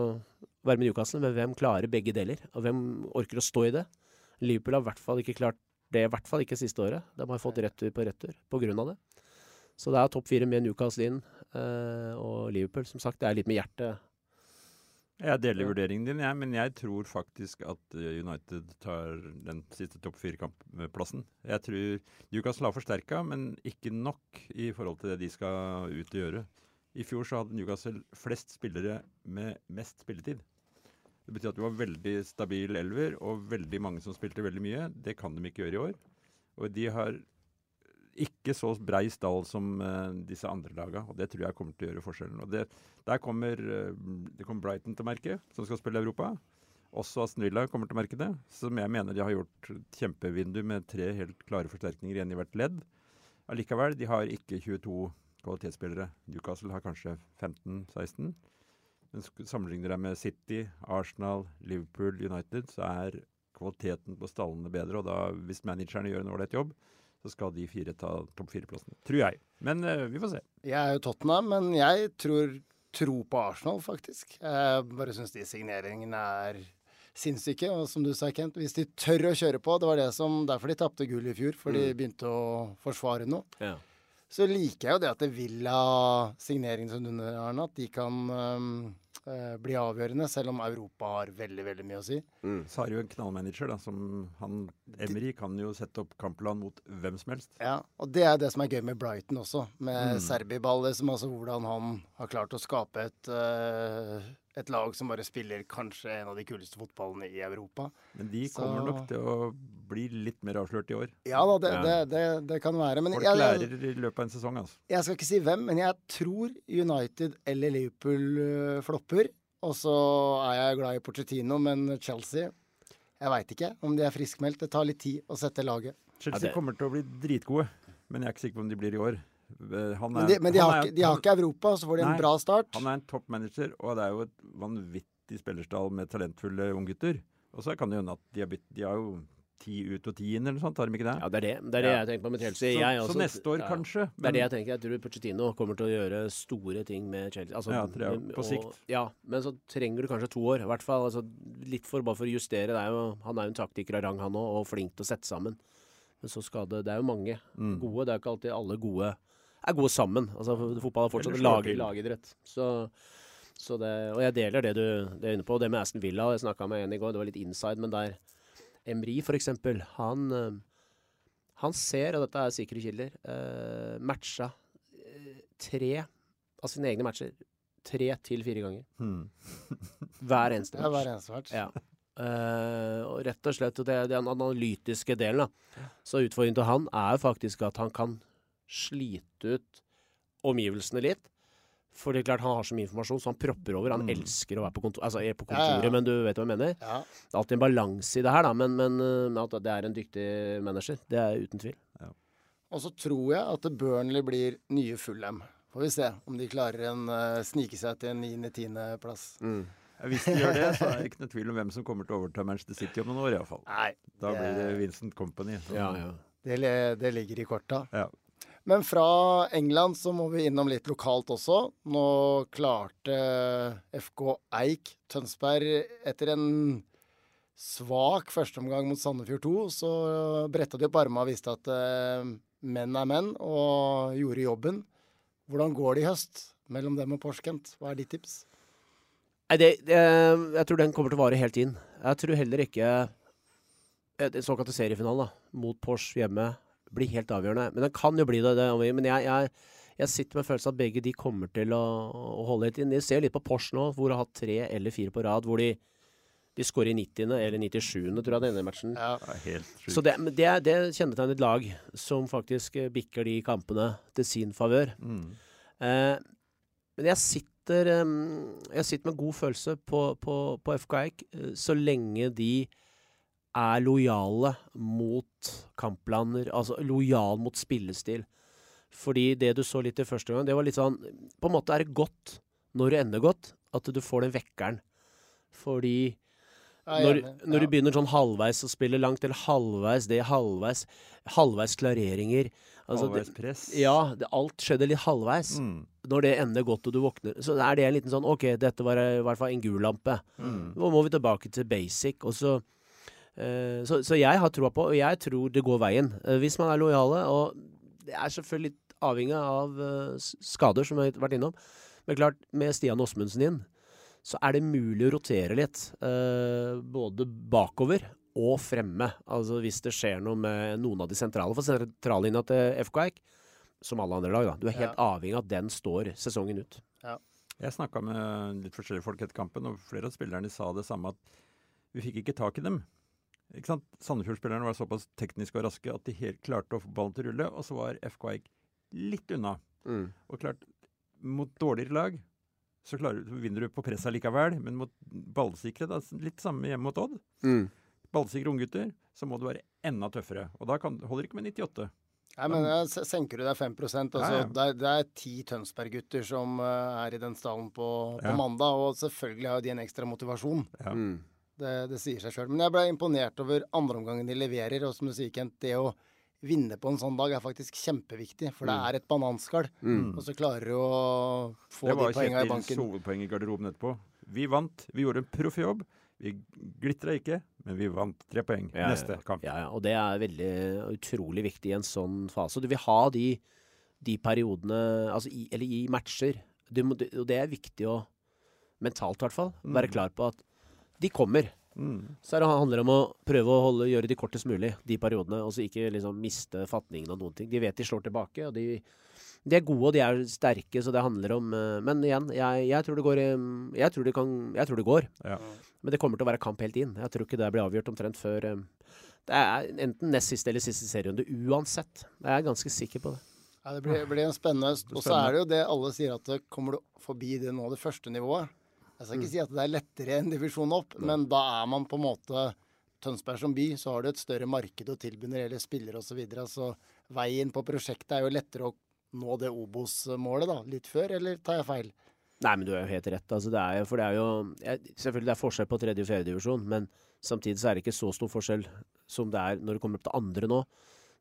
være med Newcastle, men hvem klarer begge deler? Og hvem orker å stå i det? Liverpool har i hvert fall ikke klart det, i hvert fall ikke siste året. De har fått retur på retur på grunn av det. Så det er topp fire med Newcastle inn, eh, og Liverpool. Som sagt, det er litt med hjertet Jeg deler vurderingen din, jeg, men jeg tror faktisk at eh, United tar den siste topp fire-kampplassen. Jeg tror Newcastle har forsterka, men ikke nok i forhold til det de skal ut og gjøre. I fjor så hadde Newcastle flest spillere med mest spilletid. Det betyr at du var veldig stabil elver og veldig mange som spilte veldig mye. Det kan de ikke gjøre i år. Og de har ikke så brei stall som uh, disse andre laga, og det tror jeg kommer til å gjøre forskjellen. Og det, der kommer, uh, det kommer Brighton til å merke, som skal spille Europa. Også Aston Villa kommer til å merke det, som jeg mener de har gjort kjempevindu med tre helt klare forsterkninger igjen i hvert ledd. Allikevel, de har ikke 22 kvalitetsspillere. Newcastle har kanskje 15-16. Men sammenligner deg med City, Arsenal, Liverpool, United, så er kvaliteten på stallene bedre. Og da, hvis managerne gjør en ålreit jobb, så skal de fire ta topp fire-plassene. Tror jeg. Men uh, vi får se. Jeg er jo Tottenham, men jeg tror tro på Arsenal, faktisk. Jeg bare syns de signeringene er sinnssyke. Og som du sa, Kent, hvis de tør å kjøre på Det var det som, derfor de tapte gull i fjor, for de begynte å forsvare noe. Ja. Så liker jeg jo det at det Villa-signeringen som du nevner, Arne, at de kan eh, bli avgjørende, selv om Europa har veldig, veldig mye å si. Så har du jo en knallmanager, da, som han Emery kan jo sette opp kampplan mot hvem som helst. Ja, og det er det som er gøy med Brighton også, med Serbi-baller, som altså hvordan han har klart å skape et, uh, et lag som bare spiller kanskje en av de kuleste fotballene i Europa. Men de Så- kommer nok til å bli litt mer avslørt i år. Ja da, det, Ja. Det, det, det kan være. Men Folk jeg, lærer i løpet av en sesong, altså. jeg skal ikke si hvem, men jeg tror United eller Liverpool uh, flopper. Og så er jeg glad i Porcetino, men Chelsea Jeg veit ikke om de er friskmeldt. Det tar litt tid å sette laget. Chelsea kommer til å bli dritgode, men jeg er ikke sikker på om de blir i år. Eh, Han Men de, men de, han har, er- ikke, de har han- ikke Europa, så får de en bra start. Han er en toppmanager, og det er jo et vanvittig spillerstall med talentfulle unggutter. Og så kan det hende at de har, bytt, de har jo ti ut og ti inn, eller noe sånt, har de ikke det? ja, det er det. Det er det Ja. jeg tenker på med Chelsea. så, jeg så neste år ja. kanskje. Det er det jeg tenker. Jeg tror Pochettino kommer til å gjøre store ting med Chelsea. Altså, Ja, tror jeg, på og- sikt. Ja, men så trenger du kanskje to år. I hvert fall altså, litt for bare for å justere. Er jo, han er jo en taktiker av rang, han òg, og flink til å sette sammen. Men så skal det Det er jo mange Mm. gode. Det er jo ikke alltid alle gode er gode sammen. Altså, fotball er fortsatt lag, lagidrett. Så, så det, og jeg deler det du det er inne på. Det med Aston Villa, jeg snakka med en i går, det var litt inside, men der Emry, for eksempel, han eh, han ser, og dette er sikre kilder, uh, matcha eh, tre av sine egne matcher tre til fire ganger. Hmm. Hver eneste match. Ja, hver eneste match. Ja. Uh, og rett og slett, det er den analytiske delen, da. Så utfordringen til han er faktisk at han kan slite ut omgivelsene litt. For det er klart han har så mye informasjon, så han propper over. Han Mm. elsker å være på, kontor, altså, er på kontoret, ja, ja. men du vet hva jeg mener? Ja. Det er alltid en balanse i det her, da, men, men eh, at det er en dyktig manager. Det er uten tvil. Og så tror jeg at Burnley blir nye Fulham. Får vi se om de klarer en uh, snike seg til en 9.-10.-plass. Ja, Hvis de gjør det, så er det ikke noe tvil om hvem som kommer til å overta Manchester City om noen år, iallfall. Nei, Da blir det Vincent Company. som- Ja, ja. det, det ligger i korta. Ja. Men fra England så må vi innom litt lokalt også. Nå klarte FK Eik Tønsberg etter en svak førsteomgang mot Sandefjord 2, så bretta de opp armene og viste at eh, menn er menn, og gjorde jobben. Hvordan går det i høst mellom dem og Porskent? Hva er ditt tips? Nei, det, det, jeg tror den kommer til å vare helt inn. Jeg tror heller ikke såkalte seriefinalen mot Porsche hjemme blir helt avgjørende. Men den kan jo bli det. det men jeg, jeg, jeg sitter med følelsen at begge de kommer til å, å holde litt inn. Jeg ser litt på Porsche nå, hvor de har hatt tre eller fire på rad, hvor de, de skårer i 90. eller 97. tror jeg denne matchen. Ja. Det helt sjukt. Så det, det, det kjennetegner et lag som faktisk eh, bikker de kampene til sin favør. Mm. Eh, men jeg sitter, jeg sitter med god følelse på, på, på FK Eik, eh, så lenge de er lojale mot kampplaner, altså lojal mot spillestil. Fordi det du så litt i første gang, det var litt sånn På en måte er det godt når det ender godt, at du får den vekkeren. Fordi når, når du begynner sånn halvveis å spille langt, eller halvveis det, halvveis Halvveis klareringer altså Halvveis press. Ja, det, alt skjedde litt halvveis. Mm. Når det ender godt og du våkner, så er det en liten sånn OK, dette var i hvert fall en gul lampe. Mm. Nå må vi tilbake til basic. Og så, så, så jeg har troa på, og jeg tror det går veien. Eh, hvis man er lojale. Og det er selvfølgelig litt avhengig av eh, skader, som vi har vært innom. Men klart, med Stian Åsmundsen inn, så er det mulig å rotere litt. eh, både bakover og fremme. Altså hvis det skjer noe med noen av de sentrale. For sentrallinja til FK Eik, som alle andre lag, da. Du er helt avhengig av at den står sesongen ut. Jeg snakka med litt forskjellige folk etter kampen, og flere av spillerne sa det samme, at vi fikk ikke tak i dem. Ikke sant? Sandefjord-spillerne var såpass tekniske og raske at de helt klarte å få ballen til å rulle, og så var FK Eik litt unna. Mm. Og klart, mot dårligere lag så, klarer, så vinner du på pressa likevel, men mot ballsikre, da, litt samme hjemme mot Odd, Mm. ballsikre unggutter, så må du være enda tøffere. Og da kan, holder det ikke med 98. Nei, men eh, senker du deg 5 altså, Ja, ja. Det, er, det er ti Tønsberg-gutter som eh, er i den stallen på, på Ja. mandag, og selvfølgelig har de en ekstra motivasjon. Ja. Mm. Det, det sier seg sjøl. Men jeg ble imponert over andreomgangen de leverer. Og som du sier, Kent, det å vinne på en sånn dag er faktisk kjempeviktig. For det er et bananskall. Mm. Og så klarer du å få Det de var poengene i Kjetils banken. hovedpoeng i garderoben etterpå. Vi vant. Vi gjorde en proff jobb. Vi glitra ikke, men vi vant tre poeng. Ja, Neste kamp. Ja, ja, og det er veldig utrolig viktig i en sånn fase. Du vil ha de, de periodene altså i, Eller i matcher. Du må, du- og det er viktig å Mentalt, i hvert fall. Være klar på at de kommer. Mm. Så det handler om å prøve å holde, gjøre de kortest mulig, de periodene. Og så ikke liksom miste fatningen av noen ting. De vet de slår tilbake, og de, de er gode og de er sterke, så det handler om eh, Men igjen, jeg, jeg tror det går eh, Jeg tror det, kan, jeg tror det går. Ja. Men det kommer til å være kamp helt inn. Jeg tror ikke det blir avgjort omtrent før eh, Det er enten nest siste eller siste serierunde uansett. Jeg er ganske sikker på det. Ja, det blir, blir en spennende høst. Og så er det jo det alle sier, at det kommer du forbi det nå, det første nivået. Jeg skal ikke si at det er lettere enn divisjon opp, men da er man på en måte Tønsberg som by, så har du et større marked å tilby når det gjelder spillere osv. Så, videre. så veien på prosjektet er jo lettere å nå det Obos-målet da, litt før, eller tar jeg feil? Nei, men du er jo helt rett. Altså, det er jo, for det er jo Selvfølgelig det er forskjell på tredje og fjerde divisjon, men samtidig så er det ikke så stor forskjell som det er når det kommer opp til andre nå.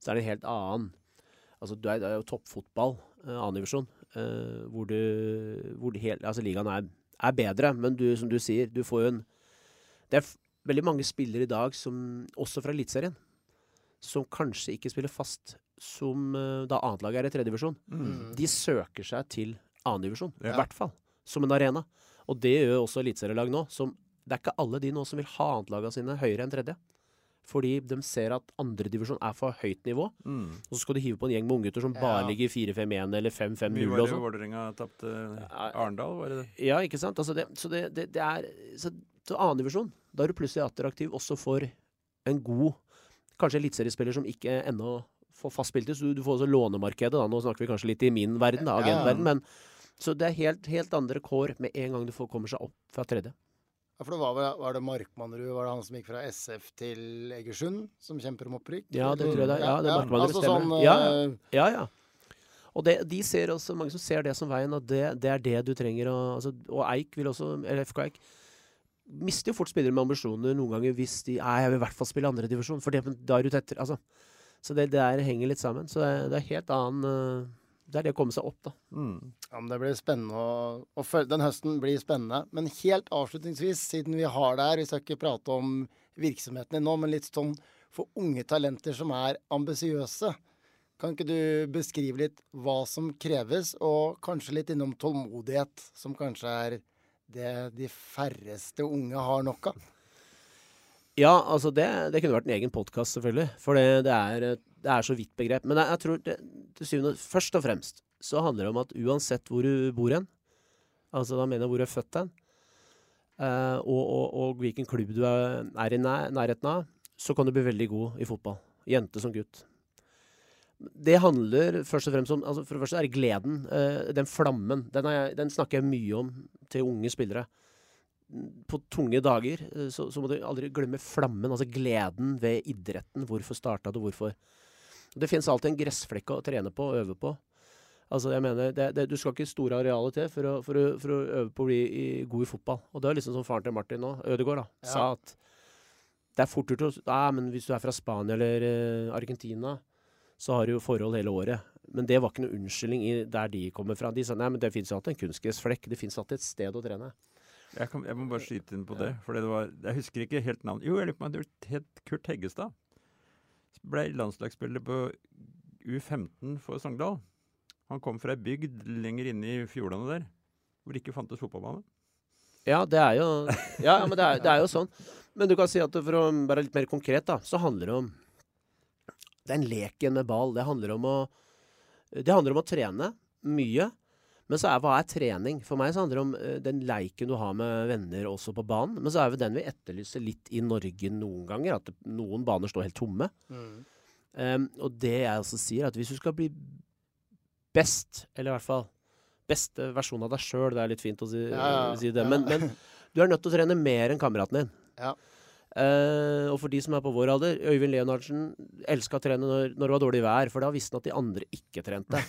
Så er det en helt annen Altså, du er, det er jo toppfotball, eh, annen divisjon, eh, hvor du hvor det hele, Altså, ligaen er, er bedre, men du, som du sier, du får jo en Det er veldig mange spillere i dag som Også fra Eliteserien. Som kanskje ikke spiller fast som eh, da annetlaget er i tredje divisjon. De søker seg til annendivisjon, i Ja. hvert fall. Som en arena. Og det gjør også eliteserielag nå. Som, det er ikke alle de nå som vil ha annetlaga sine høyere enn tredje. Fordi de ser at andredivisjon er for høyt nivå. Mm. Og så skal du hive på en gjeng med unggutter som bare Ja. ligger 4-5-1 eller 5-5-0 Mye var det sånn. Vålerenga tapte Arendal, var det det? Ja, ikke sant? Altså det, så det, det, det er Så, så annendivisjon, da er du plutselig attraktiv også for en god Kanskje eliteseriespiller som ikke ennå får fast i, Så du, du får også lånemarkedet, da. Nå snakker vi kanskje litt i min verden, da, ja. agentverden. Men så det er helt, helt andre kår med en gang du får, kommer seg opp fra tredje. Ja, for det var, var det Markmannrud, var det han som gikk fra SF til Egersund, som kjemper om opprykk? Ja, det tror jeg det. Ja, det er Markmannrud, altså stemmer. Sånn, Ja, eh, Ja, ja. Og det, de ser også, mange som ser det som veien, at det, det er det du trenger Og, altså, Og Eik vil også, eller FK Eik, mister jo fort spillere med ambisjoner noen ganger hvis de Nei, jeg vil i hvert fall spille andredivisjon, for det, da er du tettere. Altså. Så det der henger litt sammen. Så det, det er helt annen eh, Det er det å komme seg opp, da. Mm. Ja, men Det blir spennende å, å følge. Den høsten blir spennende. Men helt avslutningsvis, siden vi har det her, vi skal ikke prate om virksomheten din nå, men litt sånn for unge talenter som er ambisiøse. Kan ikke du beskrive litt hva som kreves, og kanskje litt innom tålmodighet, som kanskje er det de færreste unge har nok av? Ja, altså det, det kunne vært en egen podkast, selvfølgelig. For det, det, er, det er så vidt begrep. Men jeg, jeg tror det, til syvende Først og fremst så handler det om at uansett hvor du bor hen, altså da mener jeg hvor du er født hen, uh, og, og, og hvilken klubb du er, er i nær, nærheten av, så kan du bli veldig god i fotball. Jente som gutt. Det handler først og fremst om altså For det første er det gleden. Uh, den flammen. Den, jeg- den snakker jeg mye om til unge spillere på tunge dager, eh, så, så må du aldri glemme flammen, altså gleden ved idretten. Hvorfor starta du, hvorfor Det finnes alltid en gressflekk å trene på og øve på. Altså, jeg mener, det, det, Du skal ikke store arealer til for å, for, å, for å øve på å bli i, god i fotball. Og det er liksom som faren til Martin nå, Ødegaard, da, Ja. sa at det er fort gjort å Nei, men Hvis du er fra Spania eller uh, Argentina, så har du jo forhold hele året. Men det var ikke noe unnskyldning i der de kommer fra. De sa nei, men det fins alltid en kunstgressflekk. Det fins alltid et sted å trene. Jeg, kan, jeg må bare skyte inn på det. For det var, jeg husker ikke helt navnet. Jo, jeg lurer på om det het Kurt Heggestad. Ble landslagsspiller på U15 for Sogndal. Han kom fra ei bygd lenger inne i fjordene der, hvor det ikke fantes fotballbane. Ja, det er jo Ja, men det er, det er jo sånn. Men du kan si at for å være litt mer konkret, da, så handler det om Den leken med ball. Det handler om å Det handler om å trene mye. Men så er hva er trening? For meg så handler det om uh, den leiken du har med venner også på banen. Men så er det den vi etterlyser litt i Norge noen ganger. At det, noen baner står helt tomme. Um, og det jeg også sier, at hvis du skal bli best, eller i hvert fall beste versjon av deg sjøl, det er litt fint å si, Ja, ja, si det, men, men du er nødt til å trene mer enn kameraten din. Ja. Eh, og for de som er på vår alder, Øyvind Leonardsen elska å trene når, når det var dårlig vær, for da visste han at de andre ikke trente.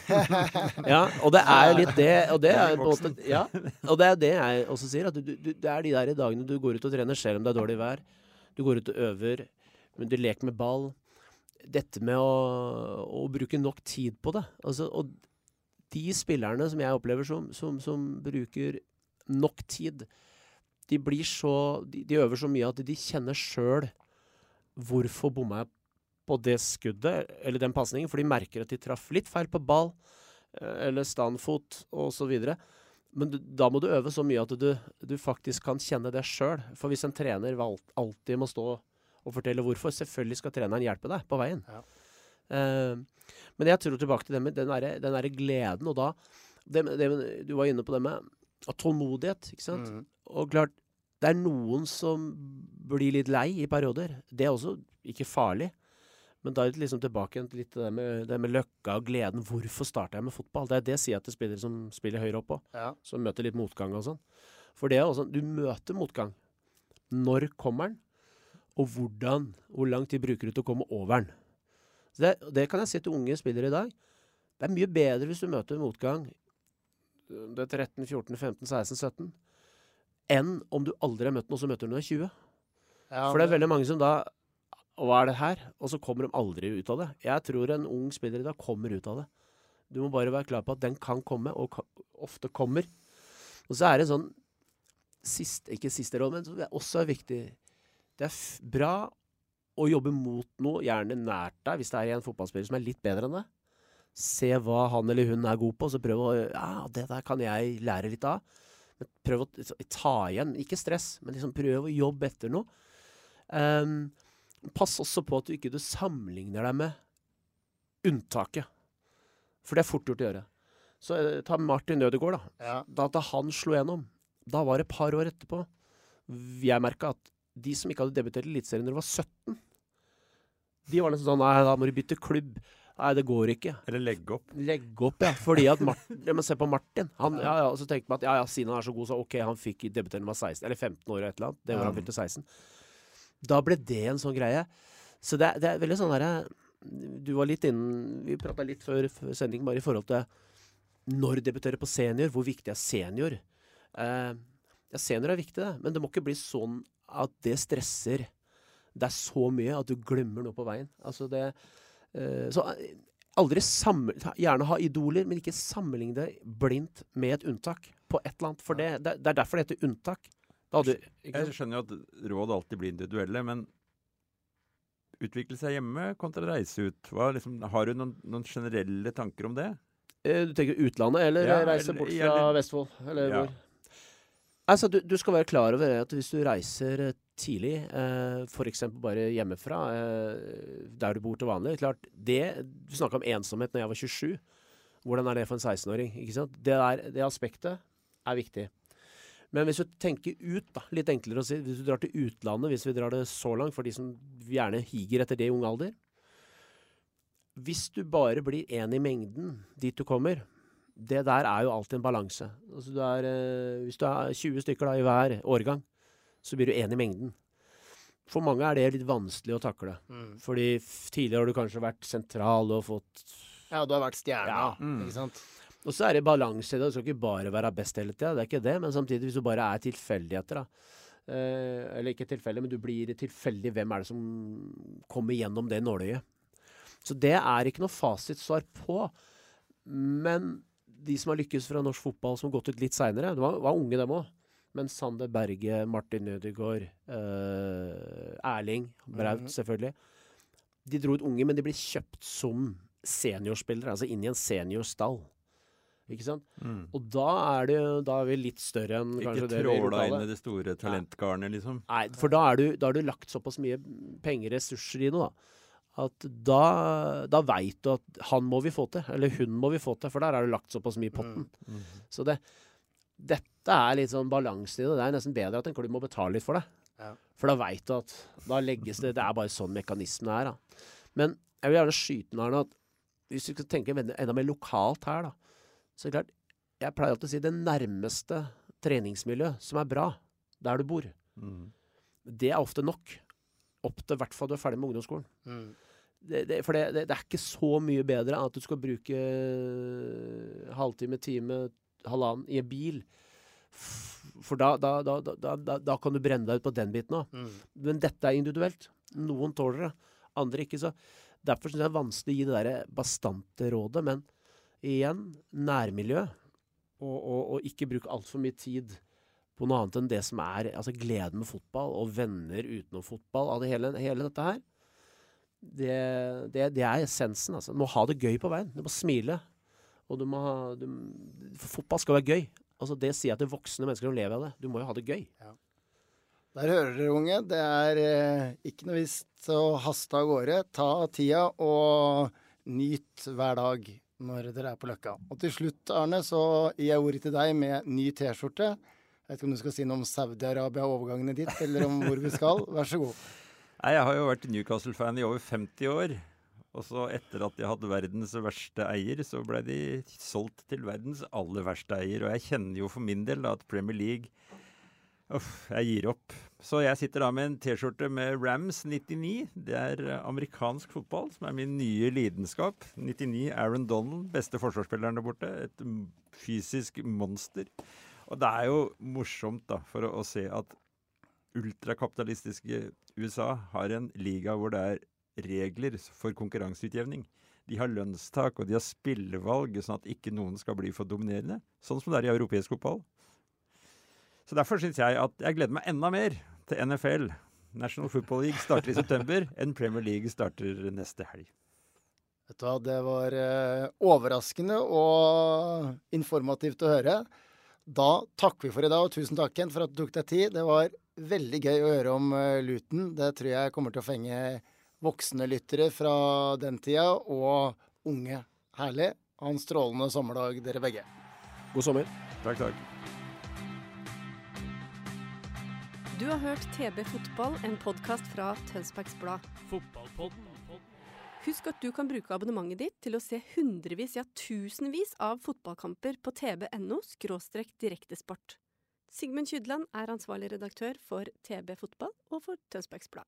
ja, og det er jo litt det, og det er på en måte Ja, og det er det jeg også sier, at du, du, det er de der dagene du går ut og trener selv om det er dårlig vær. Du går ut og øver, men du leker med ball. Dette med å, å bruke nok tid på det. Altså, og de spillerne som jeg opplever som, som, som bruker nok tid, de blir så de, de øver så mye at de kjenner sjøl hvorfor bomma jeg på det skuddet eller den pasningen, for de merker at de traff litt feil på ball eh, eller standfot osv. Men du, da må du øve så mye at du, du faktisk kan kjenne det sjøl. For hvis en trener alltid må stå og fortelle hvorfor, selvfølgelig skal treneren hjelpe deg på veien. Ja. Uh, men jeg tror tilbake til det med den derre gleden, og da det, det, Du var inne på det med tålmodighet, ikke sant. Mm. Og klart, det er noen som blir litt lei i perioder. Det er også ikke farlig. Men da er det liksom tilbake til litt det med, det med løkka og gleden. Hvorfor starter jeg med fotball? Det er det jeg sier jeg til spillere som spiller høyere opp òg. Ja. Som møter litt motgang og sånn. For det er også sånn, Du møter motgang. Når kommer den? Og hvordan? Hvor lang tid bruker du til å komme over den? Det, det kan jeg si til unge spillere i dag. Det er mye bedre hvis du møter motgang du er 13, 14, 15, 16, 17 enn om du aldri har møtt noen som møter når du er 20. Ja, For det er veldig mange som da Hva er det her? Og så kommer de aldri ut av det. Jeg tror en ung spiller i dag kommer ut av det. Du må bare være klar på at den kan komme, og ofte kommer. Og så er det sånn sist, Ikke siste råd, men som også er viktig. Det er bra å jobbe mot noe, gjerne nært deg, hvis det er en fotballspiller som er litt bedre enn deg. Se hva han eller hun er god på, så prøv å Ja, det der kan jeg lære litt av. Men prøv å ta igjen. Ikke stress, men liksom prøv å jobbe etter noe. Um, pass også på at du ikke du sammenligner deg med unntaket. For det er fort gjort å gjøre. Så eh, ta Martin Ødegaard, da. Ja. Da, da han slo gjennom, da var det et par år etterpå. Jeg merka at de som ikke hadde debutert i Eliteserien når de var 17, de var nesten sånn Nei, da må du bytte klubb. Nei, det går ikke. Eller legge opp. Legge opp, ja. Fordi at Martin ja, men Se på Martin. Han, ja, ja, så tenkte man at ja, ja, siden han er så god, så OK, han fikk debutere da han var 16, eller 15 år og et eller annet. Det var han fylte 16. Da ble det en sånn greie. Så det, det er veldig sånn derre Du var litt innen Vi prata litt før, før sending bare i forhold til når debutere på senior. Hvor viktig er senior? Eh, ja, senior er viktig, det. Men det må ikke bli sånn at det stresser det er så mye at du glemmer noe på veien. Altså det Så eh, aldri sammen, Gjerne ha idoler, men ikke sammenligne det blindt med et unntak på et eller annet. For det, det, det er derfor det heter unntak. Da hadde, ikke Jeg skjønner jo at råd alltid blir individuelle, men utvikle seg hjemme kontra reise ut. Hva, liksom, har du noen, noen generelle tanker om det? Eh, Du tenker utlandet, eller Ja, reise eller- bort fra eller- Vestfold? Eller Ja. hvor? Altså, du, du skal være klar over at hvis du reiser eh, tidlig, eh, f.eks. bare hjemmefra, eh, der du bor til vanlig klart, det, Du snakka om ensomhet når jeg var 27. Hvordan er det for en 16-åring? ikke sant? Det, det aspektet er viktig. Men hvis du tenker ut, da, litt enklere å si, hvis du drar til utlandet, hvis vi drar det så langt for de som gjerne higer etter det i ung alder Hvis du bare blir én i mengden dit du kommer, det der er jo alltid en balanse. Altså eh, hvis du er 20 stykker da, i hver årgang, så blir du én i mengden. For mange er det litt vanskelig å takle. Mm. Fordi tidligere har du kanskje vært sentral og fått ja, du har vært stjerna, Ja. Mm. ikke sant? Og så er det balanse i det. Du skal ikke bare være best hele tida, det er ikke det. Men samtidig, hvis du bare er tilfeldigheter, da. Eh, eller ikke tilfeldig, men du blir tilfeldig. Hvem er det som kommer gjennom det nåløyet? Så det er ikke noe fasitsvar på. Men de som har lykkes fra norsk fotball, som har gått ut litt seinere, var, var unge dem òg. Men Sander Berge, Martin Ødegaard, eh, Erling Braut Mhm. selvfølgelig. De dro ut unge, men de ble kjøpt som seniorspillere, altså inn i en seniorstall. Ikke sant? Mm. Og da er, det, da er vi litt større enn Ikke kanskje det vi tråla inn i det store talentgarnet, liksom. Nei, for da, er du, da har du lagt såpass mye penger, ressurser i det, da. At da, da veit du at han må vi få til, eller hun må vi få til, for der har du lagt såpass mye i potten. Mm. Så det, dette er litt sånn balanse i det. Det er nesten bedre at en klubb må betale litt for det. Ja. For da veit du at da legges det Det er bare sånn mekanismen er, da. Men jeg vil gjerne skyte inn Arne, at hvis du skal tenke enda mer lokalt her, da. Så er det klart, jeg pleier alltid å si det nærmeste treningsmiljøet som er bra, der du bor. Mm. Det er ofte nok. Opp til i hvert fall du er ferdig med ungdomsskolen. Mm. Det, det, for det, det, er ikke så mye bedre at du skal bruke eh, halvtime, time, halvannen i en bil. For da, da, da, da, kan du brenne deg ut på den biten òg. Mm. Men dette er individuelt. Noen tåler det, andre ikke. Så derfor syns jeg det er vanskelig å gi det der bastante rådet. Men igjen, nærmiljø. Og, og, og ikke bruke altfor mye tid på noe annet enn det som er altså gleden med fotball, og venner utenom fotball. Av det hele, hele dette her. Det, det, det er essensen. Altså. Du må ha det gøy på veien. Du må smile. Og du må ha du, fotball skal være gøy. Altså Det sier jeg til voksne mennesker som lever av det. Du må jo ha det gøy. Der hører dere, unge. Det er eh, ikke noe visst å haste av gårde. Ta tida og nyt hver dag når dere er på Løkka. Og til slutt, Arne, så gir jeg ordet til deg med ny T-skjorte. Jeg vet ikke om du skal si noe om Saudi-Arabia og overgangene dit, eller om hvor vi skal. Vær så god. Nei, jeg har jo vært Newcastle-fan i over 50 år. Og så etter at de hadde verdens verste eier, så ble de solgt til verdens aller verste eier. Og jeg kjenner jo for min del da at Premier League Uff, jeg gir opp. Så jeg sitter da med en T-skjorte med Rams 99. Det er amerikansk fotball, som er min nye lidenskap. 99 Aaron Donald, beste forsvarsspilleren der borte. Et fysisk monster. Og det er jo morsomt da, for å, å se at ultrakapitalistiske USA har en liga hvor det er regler for konkurranseutjevning. De har lønnstak og de har spillevalg, sånn at ikke noen skal bli for dominerende. Sånn som det er i europeisk fotball. Så derfor syns jeg at jeg gleder meg enda mer til NFL. National Football League starter i september, enn Premier League starter neste helg. Vet du hva, det var eh, overraskende og informativt å høre. Da takker vi for i dag, og tusen takk, Kent, for at du tok deg tid. Det var veldig gøy å høre om eh, Luton. Det tror jeg kommer til å fenge voksne lyttere fra den tida, og unge. Herlig. Ha en strålende sommerdag, dere begge. God sommer. Takk, takk. Du har hørt TB Fotball, en podkast fra Tønsbergs Blad. Husk at du kan bruke abonnementet ditt til å se hundrevis, ja tusenvis av fotballkamper på tb.no – direktesport. Sigmund Kydland er ansvarlig redaktør for TB Fotball og for Tønsbergs Blad.